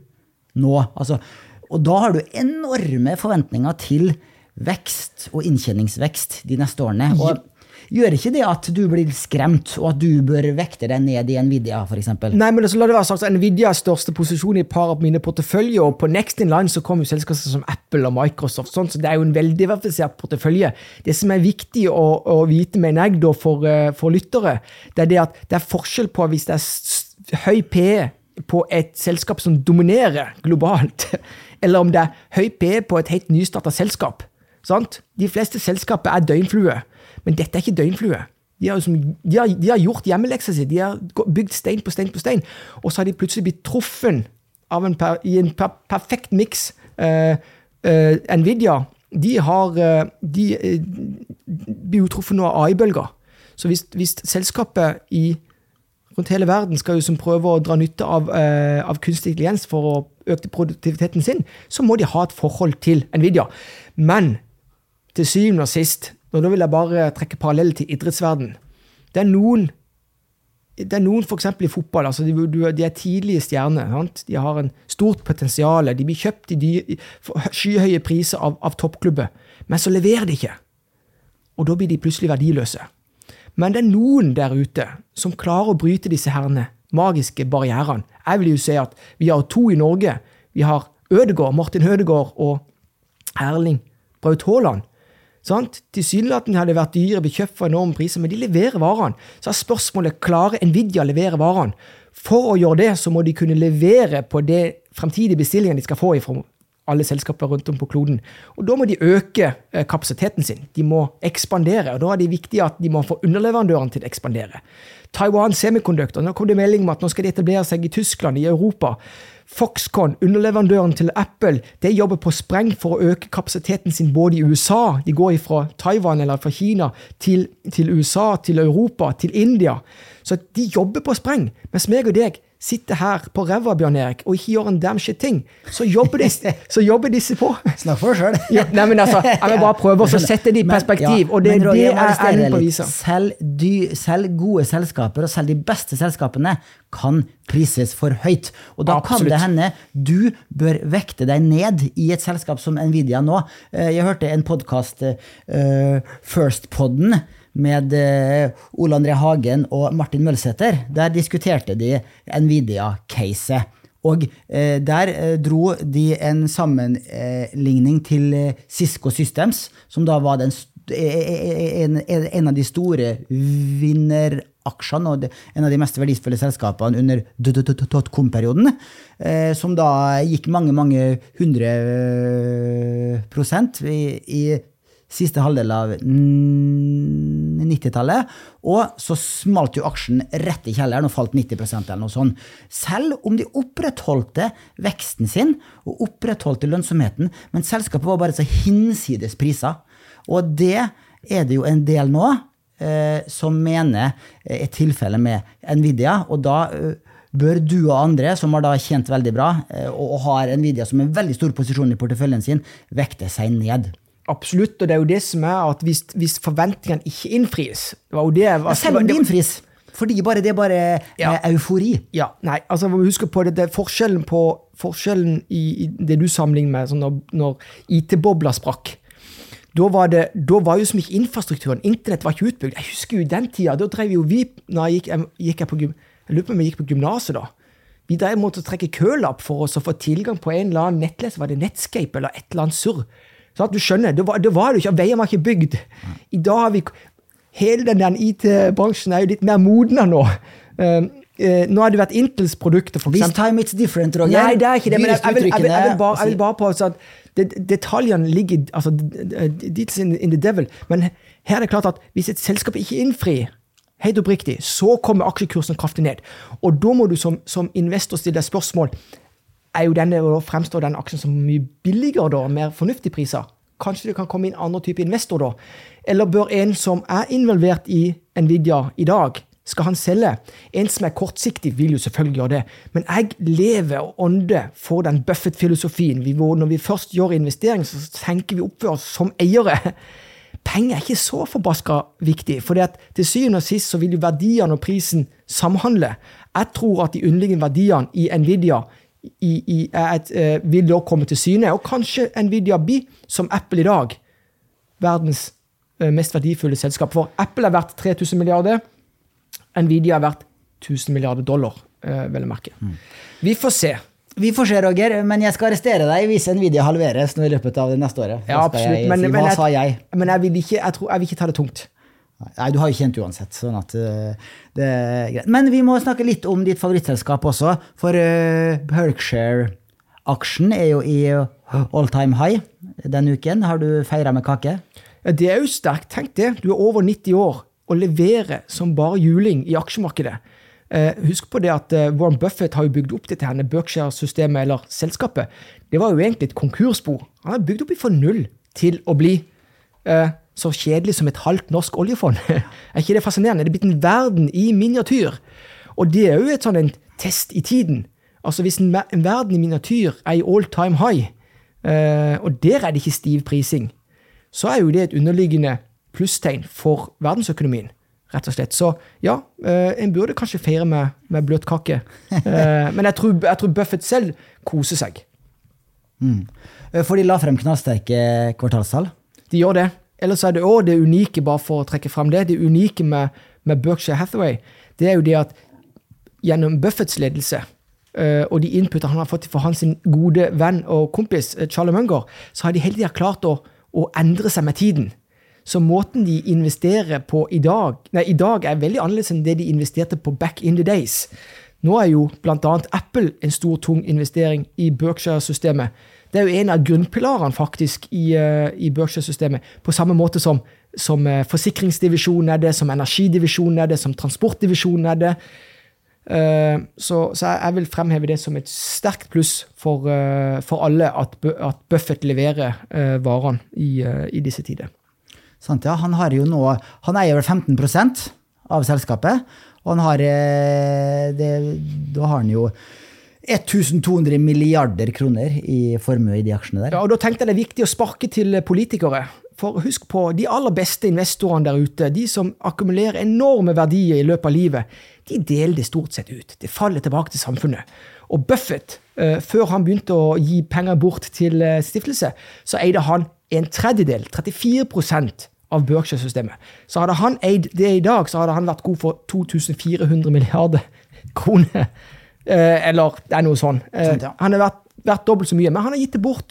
nå. Altså, og da har du enorme forventninger til vekst og inntjeningsvekst de neste årene. Og Gjør ikke det at du blir skremt, og at du bør vekte deg ned i Nvidia f.eks.? Nei, men altså, la det være sagt, Nvidia er største posisjon i et par av mine porteføljer, og på Next in Line så kommer jo selskaper som Apple og Microsoft, sånn, så det er jo en veldig diversifisert portefølje. Det som er viktig å, å vite, mener jeg, da, for, eh, for, lyttere, det er det at det er forskjell på hvis det er høy PE på et selskap som dominerer globalt, eller om det er høy PE på et helt nystarta selskap. Sant? De fleste selskaper er døgnflue. Men dette er ikke døgnflue. De har, de, har, de har, gjort hjemmeleksa si. De har bygd stein på stein på stein. Og så har de plutselig blitt truffet per, i en per, perfekt miks. Uh, uh, Nvidia de har uh, de, blir jo truffet nå av AI-bølger. Så hvis, hvis, selskapet i rundt hele verden skal jo som prøve å dra nytte av, av kunstig intelligens for å øke produktiviteten sin, så må de ha et forhold til Nvidia. Men til syvende og sist og da vil jeg bare trekke parallell til idrettsverden. Det er noen det er noen f.eks. i fotball. altså de, de, er tidlige stjerner. Sant? De har en stort potensial. De blir kjøpt i skyhøye priser av, av toppklubber. Men så leverer de ikke. Og da blir de plutselig verdiløse. Men det er noen der ute som klarer å bryte disse herne magiske barrierene. Jeg vil jo si at vi har to i Norge. Vi har Ødegård, Martin Hødegård og Erling Braut Haaland. Sant? Tilsynelatende har det vært dyre, blitt kjøpt for enorme priser, men de leverer varene. Så er spørsmålet klarer Nvidia å levere varene. For å gjøre det, så må de kunne levere på det fremtidige bestillingen de skal få fra alle selskaper rundt om på kloden. Og Da må de øke eh, kapasiteten sin. De må ekspandere. og Da er det viktig at de må få underleverandørene til å ekspandere. Taiwan Semiconductor, nå kom det melding om at nå skal de etablere seg i Tyskland, i Europa. Foxconn, underleverandøren til Apple, de jobber på spreng for å øke kapasiteten sin både i USA De går fra Taiwan eller fra Kina til, til USA, til Europa, til India. Så de jobber på spreng. Mens meg og deg sitter her på ræva, Bjørn Erik, og ikke gjør en damn shit ting, så jobber disse, [LAUGHS] så jobber disse på. Snakk for deg sjøl. ja, nei, men altså, jeg vil bare prøve å sette det i perspektiv, og det, men, det er enden på visa. Selv, dy, selv, gode selskaper, og selv de beste selskapene, kan prises for høyt. Og da Absolutt. kan det hende du bør vekte deg ned i et selskap som Nvidia nå. Eh, jeg hørte en podkast, uh, eh, First-podden, med eh, Ole André Hagen og Martin Mølsæter. Der diskuterte de Nvidia-caset. Og eh, der eh, dro de en sammenligning til eh, Cisco Systems, som da var den en, en av de store vinneraksjene og en av de mest verdifulle selskapene under dotcom-perioden, eh, som da gikk mange, mange hundre prosent i, i siste halvdel av 90-tallet. Og så smalt jo aksjen rett i kjelleren og falt 90% eller noe sånt. Selv om de opprettholdte veksten sin og opprettholdte lønnsomheten, men selskapet var bare så hinsides priser. Og det er det jo en del nå eh, som mener er tilfellet med Nvidia. Og da eh, bør du og andre som har da tjent veldig bra, eh, og har Nvidia som en veldig stor posisjon i porteføljen sin, vekte seg ned. Absolutt, og det er jo det som er at hvis, hvis forventningene ikke innfris det var jo det, ja, Selv om de innfris. Fordi bare, det er bare ja. eufori. Ja, nei, altså husk på det, det er forskjellen, på, forskjellen i, i det du sammenligner med sånn når, når IT-bobla sprakk. Da var, det, da var jo som ikke infrastrukturen, internett var ikke utbygd. Jeg husker jo den tida, da drev jo vi når jeg gikk, jeg, gikk jeg på, jeg lurer på om jeg gikk på gymnaset da. Vi drev måtte trekke kølapp for oss å få tilgang på en eller annen nettleser. Var det Netscape eller et eller annet surr? Så at du skjønner, det var det, var det ikke, Veier var ikke bygd. I dag har vi Hele den IT-bransjen er jo litt mer modna nå. Uh, uh, nå har det vært Intels produkter, for eksempel. This time it's different, Roger. Nei, det er ikke det, men jeg, jeg, vil, jeg, vil, jeg vil, bare, vil bare på at det, detaljene ligger altså, Details in, in the devil. Men her er det klart at hvis et selskap ikke innfrir helt oppriktig, så kommer aksjekursen kraftig ned. Og da må du som, som investor stille deg spørsmål er jo denne, og fremstår den aksjen som mye billigere da, mer fornuftige priser. Kanskje det kan komme inn andre type investor da? Eller bør en som er involvert i Nvidia i dag, skal han selge? En som er kortsiktig, vil jo selvfølgelig gjøre det. Men jeg lever og ånder for den Buffett-filosofien. Når vi først gjør investering, så tenker vi oppføre oss som eiere. Penger er ikke så forbaska viktig, for til syvende og sist så vil jo verdiene og prisen samhandle. Jeg tror at de underliggende verdiene i Nvidia i, i et, uh, vil da komme til syne. Og kanskje Nvidia blir, som Apple i dag, verdens uh, mest verdifulle selskap. For Apple er verdt 3000 milliarder. Nvidia er verdt 1000 milliarder dollar, uh, vel å merke. Mm. Vi får se. Vi får se, Roger, men jeg skal arrestere deg hvis Nvidia halveres nå i løpet av det neste året. Ja, absolutt. Men, si, men, jeg, jeg? Men jeg vil, ikke, jeg, tror, jeg vil ikke ta det tungt. Nei, du har jo kjent uansett. sånn at uh, det er greit. Men vi må snakke litt om ditt favorittselskap også. For uh, Berkshire-aksjen er jo i all time high denne uken. Har du feira med kake? Ja, Det er jo sterkt. Tenk det. Du er over 90 år og leverer som bare juling i aksjemarkedet. Husk på det at Warren Buffett har jo bygd opp dette her, Berkshire-systemet, eller selskapet. Det var jo egentlig et konkursspor. Han har bygd opp fra null til å bli uh, så kjedelig som et halvt norsk oljefond. [LAUGHS] er ikke det fascinerende? Det er blitt en verden i miniatyr. Og det er jo et sånn en test i tiden. Altså Hvis en, en verden i miniatyr er i all time high, uh, og der er det ikke stiv prising, så er jo det et underliggende plusstegn for verdensøkonomien. Rett og slett. Så ja, eh, en burde kanskje feire med, med bløtkake. [LAUGHS] Eh, men jeg tror, jeg tror, Buffett selv koser seg. Mm. For de la frem knallsterke kvartalstall? De gjør det. Ellers er det òg det unike, bare for å trekke fram det, det unike med, med Berkshire Hathaway, det er jo det at gjennom Buffetts ledelse uh, og de inputene han har fått fra hans gode venn og kompis uh, Charlie Munger, så har de hele tida klart å, å, endre seg med tiden. Så måten de investerer på i dag, nei, i dag er veldig annerledes enn det de investerte på back in the days. Nå er jo bl.a. Apple en stor, tung investering i Berkshire-systemet. Det er jo en av grunnpilarene faktisk i, i Berkshire-systemet. På samme måte som, som uh, forsikringsdivisjonen er det, som energidivisjonen er det, som transportdivisjonen er det. Uh, så, så, jeg vil fremheve det som et sterkt pluss for, for alle at, at, Buffett leverer varene i, i, disse tider. Sant, ja. Han nå Han eier vel 15% av selskapet. Og han har det, Da har han jo 1200 milliarder kroner i formue i de aksjene der. Ja, og Da tenkte jeg det er viktig å sparke til politikere. For husk på, de aller beste investorene der ute, de som akkumulerer enorme verdier i løpet av livet, de deler det stort sett ut. Det faller tilbake til samfunnet. Og Buffett, eh, før han begynte å gi penger bort til eh, stiftelse, så eide han en tredjedel, 34% av Berkshire-systemet. Så hadde han eid det i dag, så hadde han vært god for 2400 milliarder kroner. Eh, eller det er noe sånn. Eh, han har vært, vært dobbelt så mye, men han har gitt det bort.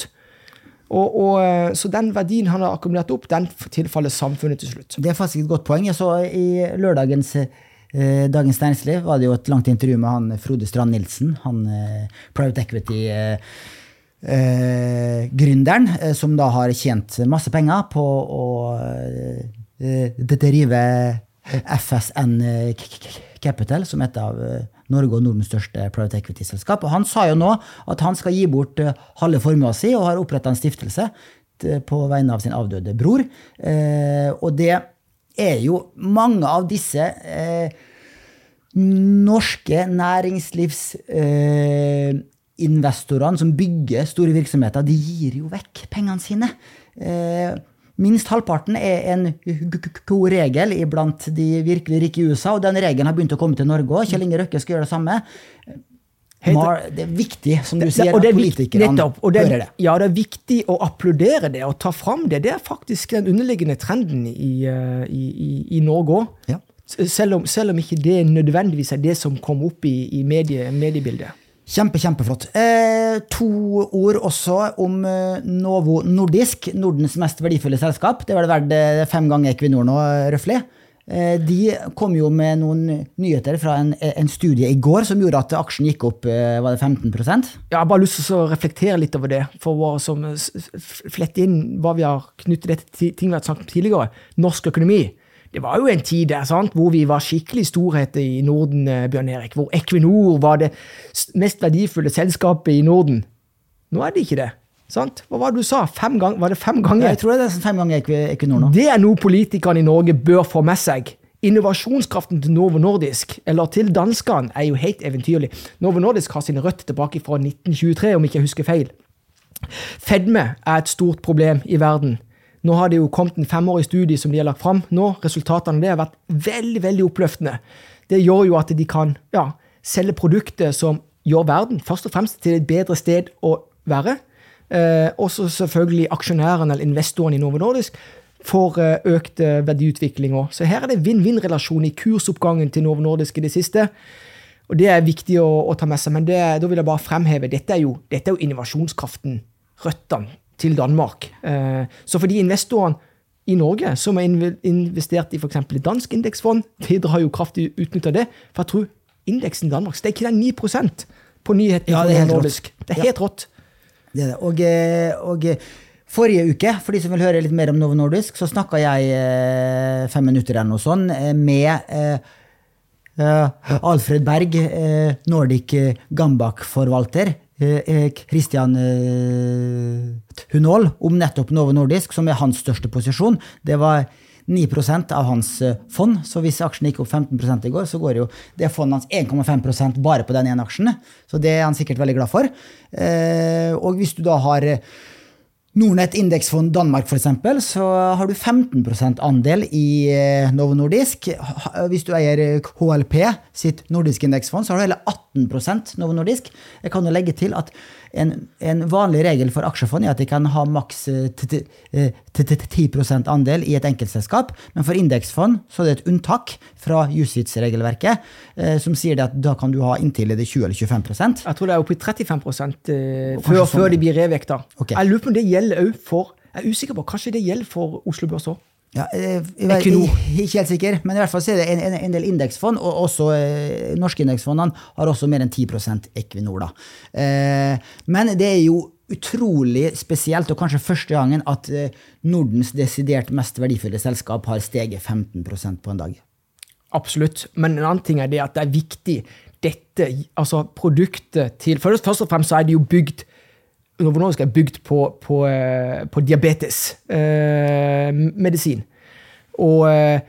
Og, og, eh, så den verdien han har akkumulert opp, den tilfaller samfunnet til slutt. Det er faktisk et godt poeng. Jeg så I lørdagens eh, Dagens Næringsliv var det jo et langt intervju med han Frode Strand Nilsen, han eh, private equity-gründeren, eh, som da har tjent masse penger på å drive FSN Capital, som et av Norge og Nordens største private equity-selskap. Og han sa jo nå at han skal gi bort uh, halve formua si, og har oppretta en stiftelse på vegne av sin avdøde bror. Uh, og det er jo mange av disse uh, norske næringslivsinvestorene som bygger store virksomheter, de gir jo vekk pengene sine. Minst halvparten er en god regel iblant de virkelig rike i USA, og den regelen har begynt å komme til Norge òg. Kjell Inge Røkke skal gjøre det samme. Mar, det er viktig, som du sier, at politikerne hører det. Ja, det er viktig å applaudere det og ta fram det. Det er faktisk den underliggende trenden i, eh, i, i, i Norge òg. Ja. Selv, selv, om ikke det nødvendigvis er det som kommer opp i, i medie, mediebildet. Kjempe, kjempeflott. Eh, to ord også om eh, Novo Nordisk, Nordens mest verdifulle selskap. Det var det verdt eh, fem ganger Equinor nå, røftlig. Eh, de kom jo med noen nyheter fra en, en, studie i går som gjorde at aksjen gikk opp eh, var det 15 Jeg har bare lyst til å reflektere litt over det, for å som flette inn hva vi har knyttet til ting vi har snakket om tidligere. Norsk økonomi. Det var jo en tid der sant, hvor vi var skikkelig storheter i Norden, eh, Bjørn Erik. Hvor Equinor var det mest verdifulle selskapet i Norden. Nå er det ikke det. Sant? Hva var det du sa? Fem gang, var det fem ganger? Jeg tror det er fem ganger Equinor nå. Det er noe politikerne i Norge bør få med seg. Innovasjonskraften til Novo Nordisk, eller til danskene, er jo helt eventyrlig. Novo Nordisk har sine røtter tilbake fra 1923, om ikke jeg husker feil. Fedme er et stort problem i verden. Nå har det jo kommet en femårig studie som de har lagt fram. Nå, Resultatene det har vært veldig veldig oppløftende. Det gjør jo at de kan ja, selge produkter som gjør verden først og fremst til et bedre sted å være. Eh, også selvfølgelig aksjonærene eller investorene i Novo Nordisk får eh, økt eh, verdiutvikling òg. Så her er det vinn-vinn-relasjon i kursoppgangen til Novo Nordisk i det siste. Og Det er viktig å, å ta med seg, men det, da vil jeg bare fremheve dette er jo, dette er jo innovasjonskraften, røttene til Danmark. Eh, så for de investorene i Norge som har investert i f.eks. et dansk indeksfond, de drar jo kraftig utnytta det. For jeg tror indeksen i Danmark stiger den 9 på nyhetene. Ja, det er helt rått. Det er helt rått. Det er det. Og, eh, og, eh, forrige uke, for de som vil høre litt mer om Novo Nordisk, så snakka jeg fem minutter eller noe sånt med Alfred Berg, Nordic Gambak-forvalter Kristian eh, eh, Hunål om nettopp Novo Nordisk, som er hans største posisjon. Det var 9% av hans eh, fond, så hvis aksjen gikk opp 15 i går, så går jo det fondet hans 1,5% bare på den ene aksjen. Så det er han sikkert veldig glad for. Og hvis du da har Nordnett indeksfond Danmark f.eks., så har du 15% andel i Novo Nordisk. Hvis du eier HLP, sitt nordiske indeksfond, så har du hele 18% Novo Nordisk. Jeg kan jo legge til at en, en, vanlig regel for aksjefond er at de kan ha maks 10 eh, andel i et enkeltselskap, men for indeksfond så er det et unntak fra Jusits-regelverket, eh, som sier at da kan du ha inntil 20 eller 25% Jeg tror det er oppe i 35 eh, før, sånn. før de blir revekta. Okay. Jeg lurer på om det gjelder òg for Jeg er usikker på, kanskje det gjelder for Oslo Børs òg? Ja, jeg, jeg, ikke helt sikker, men i hvert fall så er det en, en, en del indeksfond, og også eh, norske indeksfondene har også mer enn 10 Equinor. Da. Eh, men det er jo utrolig spesielt, og kanskje første gangen, at eh, Nordens desidert mest verdifulle selskap har steget 15% på en dag. Absolutt, men en annen ting er det at det er viktig dette, altså produktet til først og fremst så er det jo bygd Novo Nordisk er bygd på, på, eh, på diabetesmedisin. Eh, og eh,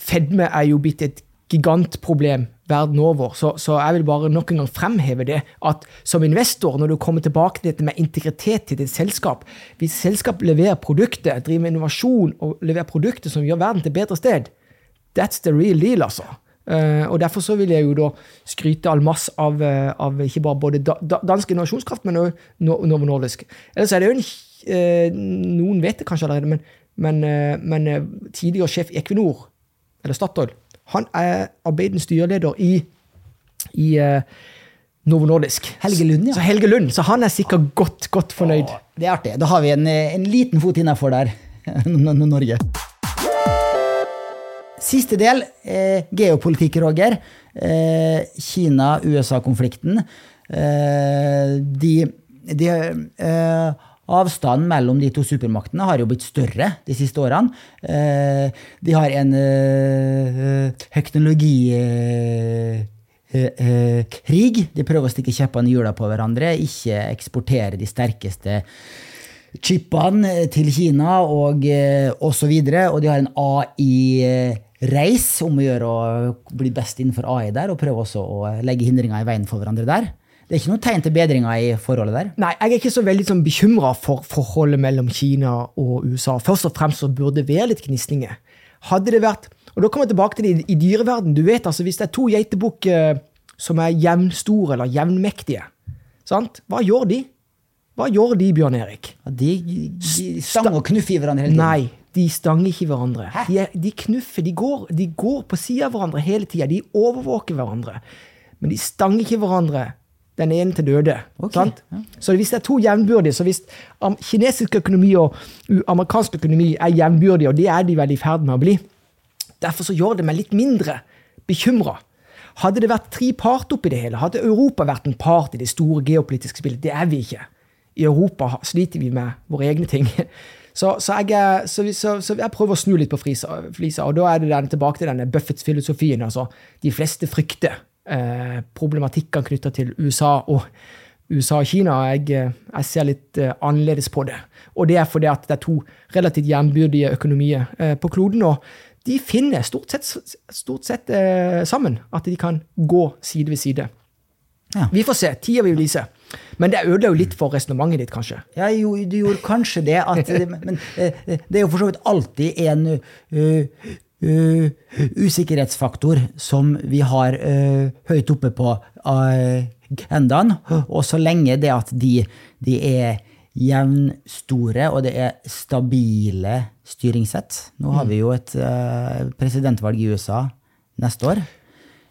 fedme er jo blitt et gigantproblem verden over. Så, så, jeg vil bare nok en gang fremheve det at som investor, når du kommer tilbake til dette med integritet til ditt selskap Hvis selskap leverer produkter, driver med innovasjon og leverer produkter som gjør verden til et bedre sted, that's the real deal, altså. Uh, og Derfor så vil jeg jo da skryte all masse av, uh, av ikke bare både da, da, dansk innovasjonskraft, men òg Novo Nordisk. Ellers er det jo en uh, Noen vet det kanskje allerede, men, men, men tidligere sjef i Equinor, eller Statoil, han er arbeidende styreleder i, i Novo Nordisk. Helge Lund, ja. Så Helge Lund, så han er sikkert godt, godt fornøyd. Det er artig. Da har vi en, en liten fot innafor der. [LAUGHS] Norge. Siste del, eh, geopolitikk, Roger. Eh, Kina-USA-konflikten. Eh, de, de eh, Avstanden mellom de to supermaktene har jo blitt større de siste årene. Eh, de har en eh, teknologikrig. De prøver å stikke kjeppene i hjula på hverandre, ikke eksportere de sterkeste chipene til Kina og osv. Og, så og de har en AI-reis om å gjøre å bli best innenfor AI der, og prøve også å legge hindringer i veien for hverandre der. Det er ikke noe tegn til bedringer i forholdet der? Nei, jeg er ikke så veldig sånn, bekymra for forholdet mellom Kina og USA. Først og fremst så burde det være litt gnisninger. Hadde det vært Og da kommer jeg tilbake til det i, i dyreverden. Du vet altså, Hvis det er to geitebukker som er jevnstore eller jevnmektige, sant? hva gjør de? Hva gjør de, Bjørn Erik? Ja, de, de stanger og knuffer i hverandre hele tiden. Nei, de stanger ikke hverandre. De, de, knuffer, de går, de går på sida av hverandre hele tida. De overvåker hverandre. Men de stanger ikke hverandre den ene til døde. Okay, ja. Så hvis det er to jevnbyrdige, så hvis kinesisk økonomi og amerikansk økonomi er jevnbyrdige, og det er de vel i ferd med å bli, derfor så gjør det meg litt mindre bekymra. Hadde det vært tre part oppi det hele, hadde Europa vært en part i det store geopolitiske spillet. Det er vi ikke. I Europa sliter vi med våre egne ting. Så, så, jeg, så, så, jeg, prøver å snu litt på flisa, og da er det den, tilbake til denne Buffetts filosofien. altså De fleste frykter eh, problematikkene knytta til USA og USA og Kina. Jeg, eh, jeg ser litt eh, annerledes på det. Og det er fordi at det er to relativt jevnbyrdige økonomier eh, på kloden. og de finner stort sett, stort sett eh, sammen. At de kan gå side ved side. Ja. Vi får se. Tida vil vise. Men det ødela jo litt for resonnementet ditt, kanskje? Ja, jo, du gjorde kanskje det. At, men det er jo for så vidt alltid en uh, uh, usikkerhetsfaktor som vi har uh, høyt oppe på agendaen. Og så lenge det at de, de er jevnstore, og det er stabile styringssett Nå har vi jo et presidentvalg i USA neste år.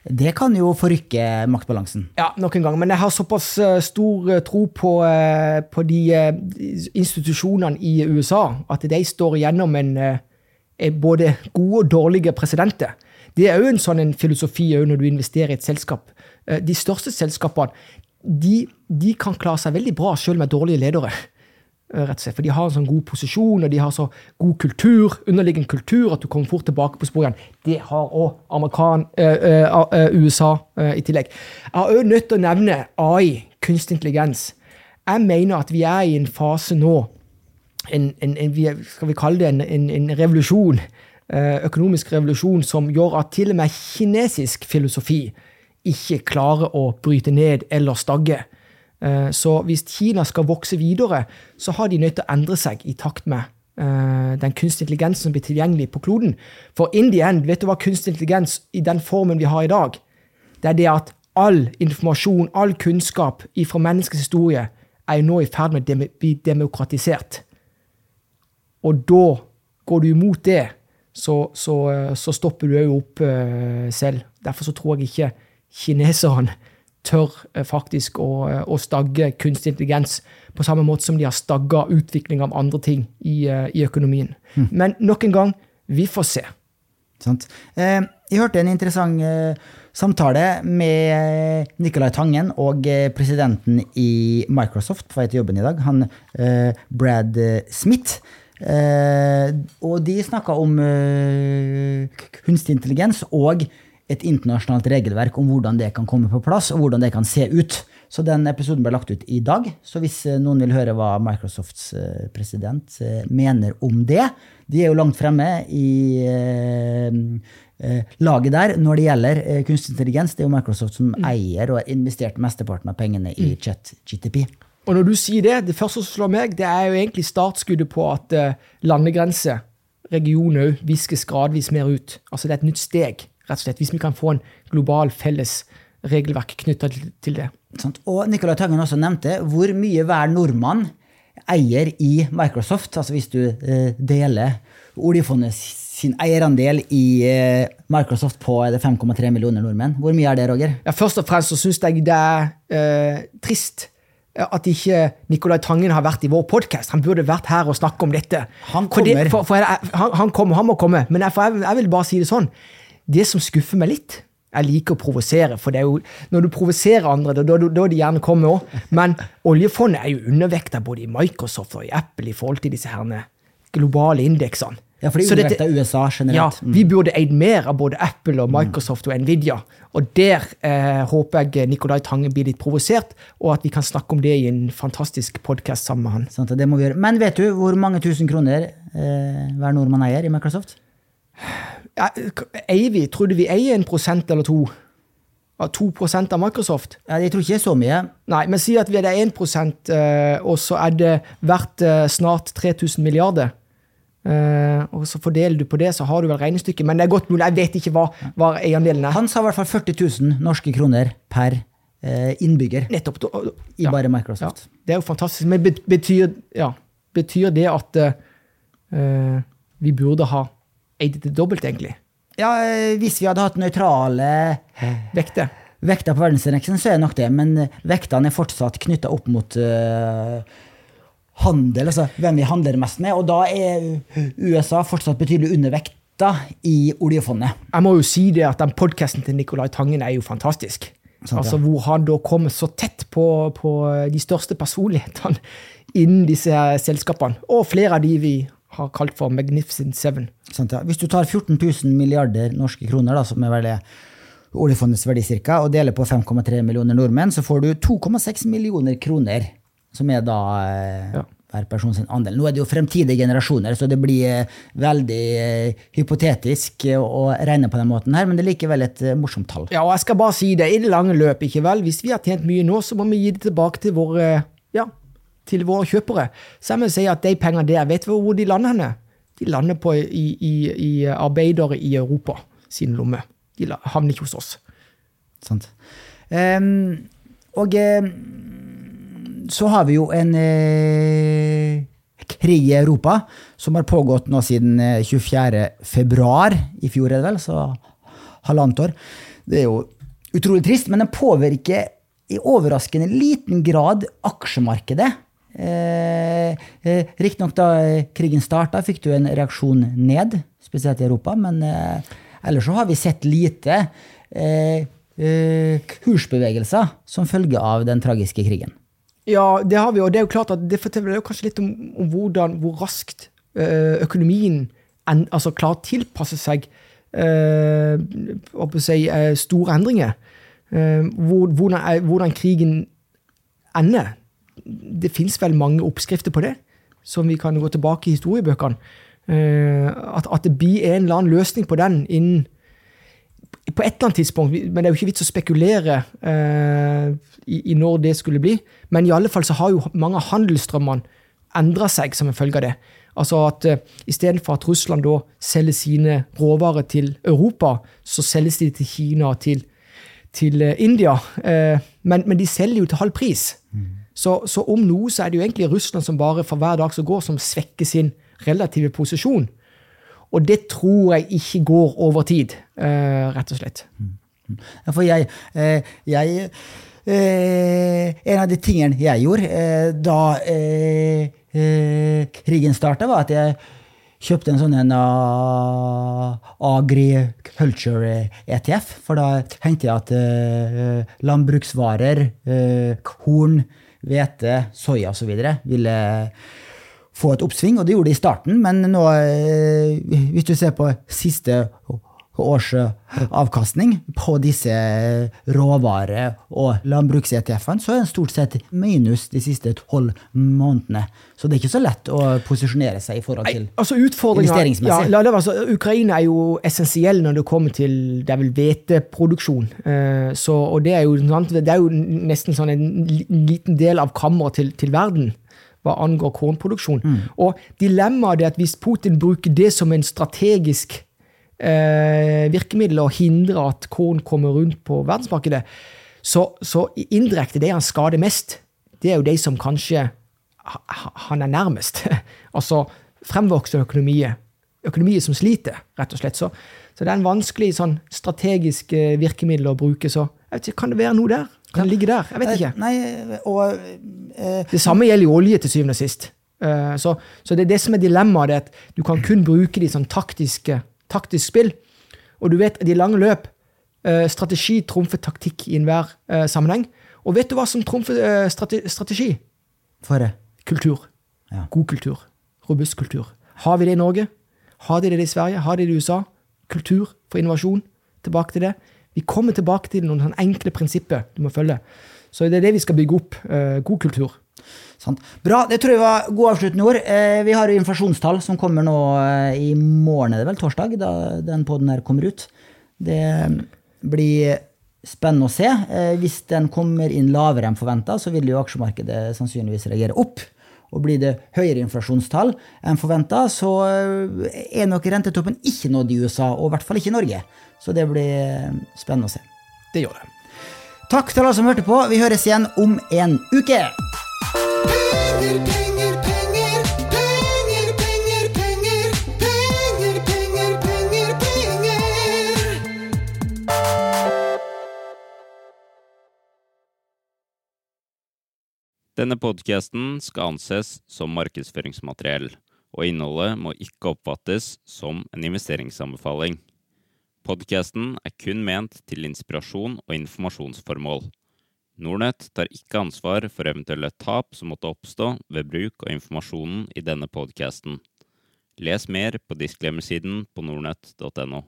Det kan jo forrykke maktbalansen. Ja, nok en gang. Men jeg har såpass stor tro på, på de institusjonene i USA at de står gjennom en både gode og dårlige presidenter. Det er jo en sånn en filosofi når du investerer i et selskap. Eh, de største selskapene de, de kan klare seg veldig bra selv med dårlige ledere. Eh, rett og slett, For de har en sånn god posisjon og de har så god kultur, underliggende kultur at du kommer fort tilbake på sporet igjen. Det har òg uh, uh, USA uh, i tillegg. Jeg har òg nødt til å nevne AI, kunstig intelligens. Jeg mener at vi er i en fase nå en, en, en, skal vi kalle det en, en revolusjon, økonomisk revolusjon, som gjør at til og med kinesisk filosofi ikke klarer å bryte ned eller stagge. Eh, så hvis Kina skal vokse videre, så har de nødt til å endre seg i takt med eh, den kunstig intelligensen som blir tilgjengelig på kloden. For in the end, vet du hva kunstig intelligens i den formen vi har i dag? Det er det at all informasjon, all kunnskap fra menneskets historie, er nå i ferd med å bli demokratisert. Og da går du imot det, så, så, så stopper du òg opp selv. Derfor så tror jeg ikke kineserne tør uh, faktisk å, uh, å, stagge kunstig intelligens på samme måte som de har stagga utvikling av andre ting i, i økonomien. Mm. Men nok en gang, vi får se. Sant. Eh, jeg hørte en interessant eh, samtale med Nicolai Tangen og eh, presidenten i Microsoft på vei til jobben i dag, han Brad Smith. Eh, og de snakka om eh, kunstig intelligens og et internasjonalt regelverk om hvordan det kan komme på plass, og hvordan det kan se ut. Så den episoden ble lagt ut i dag. Så hvis eh, noen vil høre hva Microsofts eh, president eh, mener om det De er jo langt fremme i laget der når det gjelder kunstig intelligens. Det er jo Microsoft som mm. eier og har investert mesteparten av pengene i mm. chat-GTP. Og når du sier det, det første som slår meg, det er jo egentlig startskuddet på at landegrenser, regioner òg, viskes gradvis mer ut. Altså det er et nytt steg, rett og slett, hvis vi kan få en global felles regelverk knytta til det. Og Nicolai Tangen også nevnte hvor mye hver nordmann eier i Microsoft. Altså hvis du uh, deler oljefondet sin eierandel i eh, Microsoft på er 5,3 millioner nordmenn. Hvor mye er det, Roger? Ja, først og fremst så syns jeg det er eh, trist at ikke Nicolai Tangen har vært i vår podkast. Han burde vært her og snakke om dette. Han kommer. For, for jeg, han, han kommer, han må komme. Men jeg, jeg, jeg vil bare si det sånn. Det som skuffer meg litt Jeg liker å provosere, for det er jo, når du provoserer andre, da, da, da de gjerne kommer òg. Men oljefondet er jo undervekta både i Microsoft og i Apple i forhold til disse herne globale indeksene. Ja, for det er USA ja, generelt. Mm. vi burde eid mer av både Apple og Microsoft og Nvidia. Og der eh, håper jeg Nicolai Tange blir litt provosert, og at vi kan snakke om det i en fantastisk podkast sammen med han. Sant, det må vi gjøre. Men vet du hvor mange tusen kroner eh, hver nordmann eier i Microsoft? Ja, Eier vi, trodde vi eier en prosent eller to? Av 2 av Microsoft? Ja, jeg tror ikke det er så mye. Nei, men si at vi er 1 eh, og så er det verdt eh, snart 3000 milliarder. Eh, og så fordeler du på det, så har du vel regnestykket. Men det er godt mulig, jeg vet ikke hva, hva eiendelen er. Han sa i hvert fall 40 000 norske kroner per innbygger Nettopp. da- i ja. bare Ja, Microsoft. det er jo fantastisk. Men betyr, ja, betyr det at uh, vi burde ha eid det dobbelt, egentlig? Ja, eh, hvis vi hadde hatt nøytrale Vekter? Vekta på verdensindeksen, så er det nok det. Men eh, vektene er fortsatt knytta opp mot uh, handel, altså hvem vi handler mest med. Og da er USA fortsatt betydelig undervekta i oljefondet. Jeg må jo si det at den podkasten til Nicolai Tangen er jo fantastisk. Ja. altså Hvor han da kommer så tett på, på de største personlighetene innen disse selskapene. Og flere av de vi har kalt for Magnificent Seven. Sant, ja. Hvis du tar 14 000 milliarder norske kroner, da, som er vel oljefondets verdi cirka, og deler på 5,3 millioner nordmenn, så får du 2,6 millioner kroner, som er da eh, Ja. hver person sin andel. Nå er det jo fremtidige generasjoner, så det blir eh, veldig eh, hypotetisk å regne på den måten her, men det er likevel et morsomt tall. Ja, og jeg skal bare si det, i det lange løp, ikke vel? Hvis vi har tjent mye nå, så må vi gi det tilbake til våre, ja, til våre kjøpere. Så jeg må si at de pengene der, vet du hvor de lander henne? De lander på i, i, i arbeidere i Europa sin lomme. De havner ikke hos oss. Sant? Um, og um, så har vi jo en uh, krig i Europa som har pågått nå siden eh, 24. februar i fjor, er det vel, så halvannet år. Det er jo utrolig trist, men den påvirker i overraskende liten grad aksjemarkedet. Eh, eh, Riktignok da eh, krigen starta, fikk du en reaksjon ned, spesielt i Europa, men eh, ellers så har vi sett lite eh, eh, kursbevegelser som følge av den tragiske krigen. Ja, det har vi, og det er jo klart at det forteller kanskje litt om, om hvordan, hvor raskt økonomien en, altså klarer å tilpasse seg si, store endringer. Hvor, hvordan, hvordan krigen ender. Det fins vel mange oppskrifter på det, som vi kan gå tilbake i historiebøkene. Eh, at, at det blir en eller annen løsning på den innen på et eller annet tidspunkt, men det er jo ikke vits å spekulere eh, i, i når det skulle bli. Men i alle fall så har jo mange av handelsstrømmene endra seg som en følge av det. Altså at uh, Istedenfor at Russland da selger sine råvarer til Europa, så selges de til Kina og til, til eh, India. Eh, men, men de selger jo til halv pris. Så, så om noe så er det jo egentlig Russland som bare for hver dag som går, som svekker sin relative posisjon. Og det tror jeg ikke går over tid, eh, rett og slett. Ja, for jeg, eh, jeg eh, En av de tingene jeg gjorde eh, da eh, eh, krigen starta, var at jeg kjøpte en sånn en agriculture-ETF. For da tenkte jeg at uh, landbruksvarer, uh, korn, hvete, soya osv. ville få et oppsving, og det gjorde det i starten, men nå, eh, hvis du ser på siste års eh, på disse råvare- og landbruks-ETF-ene, så er den stort sett minus de siste tolv månedene. Så det er ikke så lett å posisjonere seg i forhold til Altså investeringsmessig. ja, Investeringsmessig. la det være så, Ukraina er jo essensiell når det kommer til det er vel hveteproduksjon. Eh, så, og det er, jo, det er jo nesten sånn en liten del av kammeret til, til verden hva angår kornproduksjon. Og dilemmaet er at hvis Putin bruker det som en strategisk eh, virkemiddel og hindrer at korn kommer rundt på verdensmarkedet, så, så indirekte det han skader mest, det er jo de som kanskje ha- ha- han er nærmest. [LAUGHS] altså fremvoksende økonomier. økonomier som sliter, rett og slett. Så, så det er en vanskelig sånn strategisk eh, virkemiddel å bruke. Så ikke, kan det være noe der? Kan det ligge der? Jeg vet ikke. Nei, og uh, Det samme gjelder jo olje til syvende og sist. Uh, Så, så det er det som er dilemmaet, at du kan kun bruke de sånn taktiske, taktisk spill. Og du vet at i lange løp eh, strategi trumfer taktikk i enhver eh, sammenheng. Og vet du hva som trumfer eh, strate, strategi? for det. Kultur. Ja. God kultur. Robust kultur. Har vi det i Norge? Har de det i Sverige? Har de det i USA? Kultur for innovasjon. Tilbake til det. Vi kommer tilbake til noen enkle prinsipper du må følge. Så det er det vi skal bygge opp. god kultur. Sant. Bra, det tror jeg var gode avsluttende ord. Eh, vi har jo inflasjonstall som kommer nå eh, i morgen, er det vel torsdag, da den podden her kommer ut. Det blir spennende å se. Eh, hvis den kommer inn lavere enn forventa, så vil jo aksjemarkedet sannsynligvis reagere opp. Og blir det høyere inflasjonstall enn forventa, så eh, er nok rentetoppen ikke nådd i USA, og i hvert fall ikke i Norge. Så det blir eh, spennende å se. Det gjør det. Takk til alle som hørte på. Vi høres igjen om en uke. Denne podkasten skal anses som markedsføringsmateriell, og innholdet må ikke oppfattes som en investeringsanbefaling. Podkasten er kun ment til inspirasjon og informasjonsformål. Nordnett tar ikke ansvar for eventuelle tap som måtte oppstå ved bruk av informasjonen i denne podkasten. Les mer på disclaimer-siden på nordnett.no.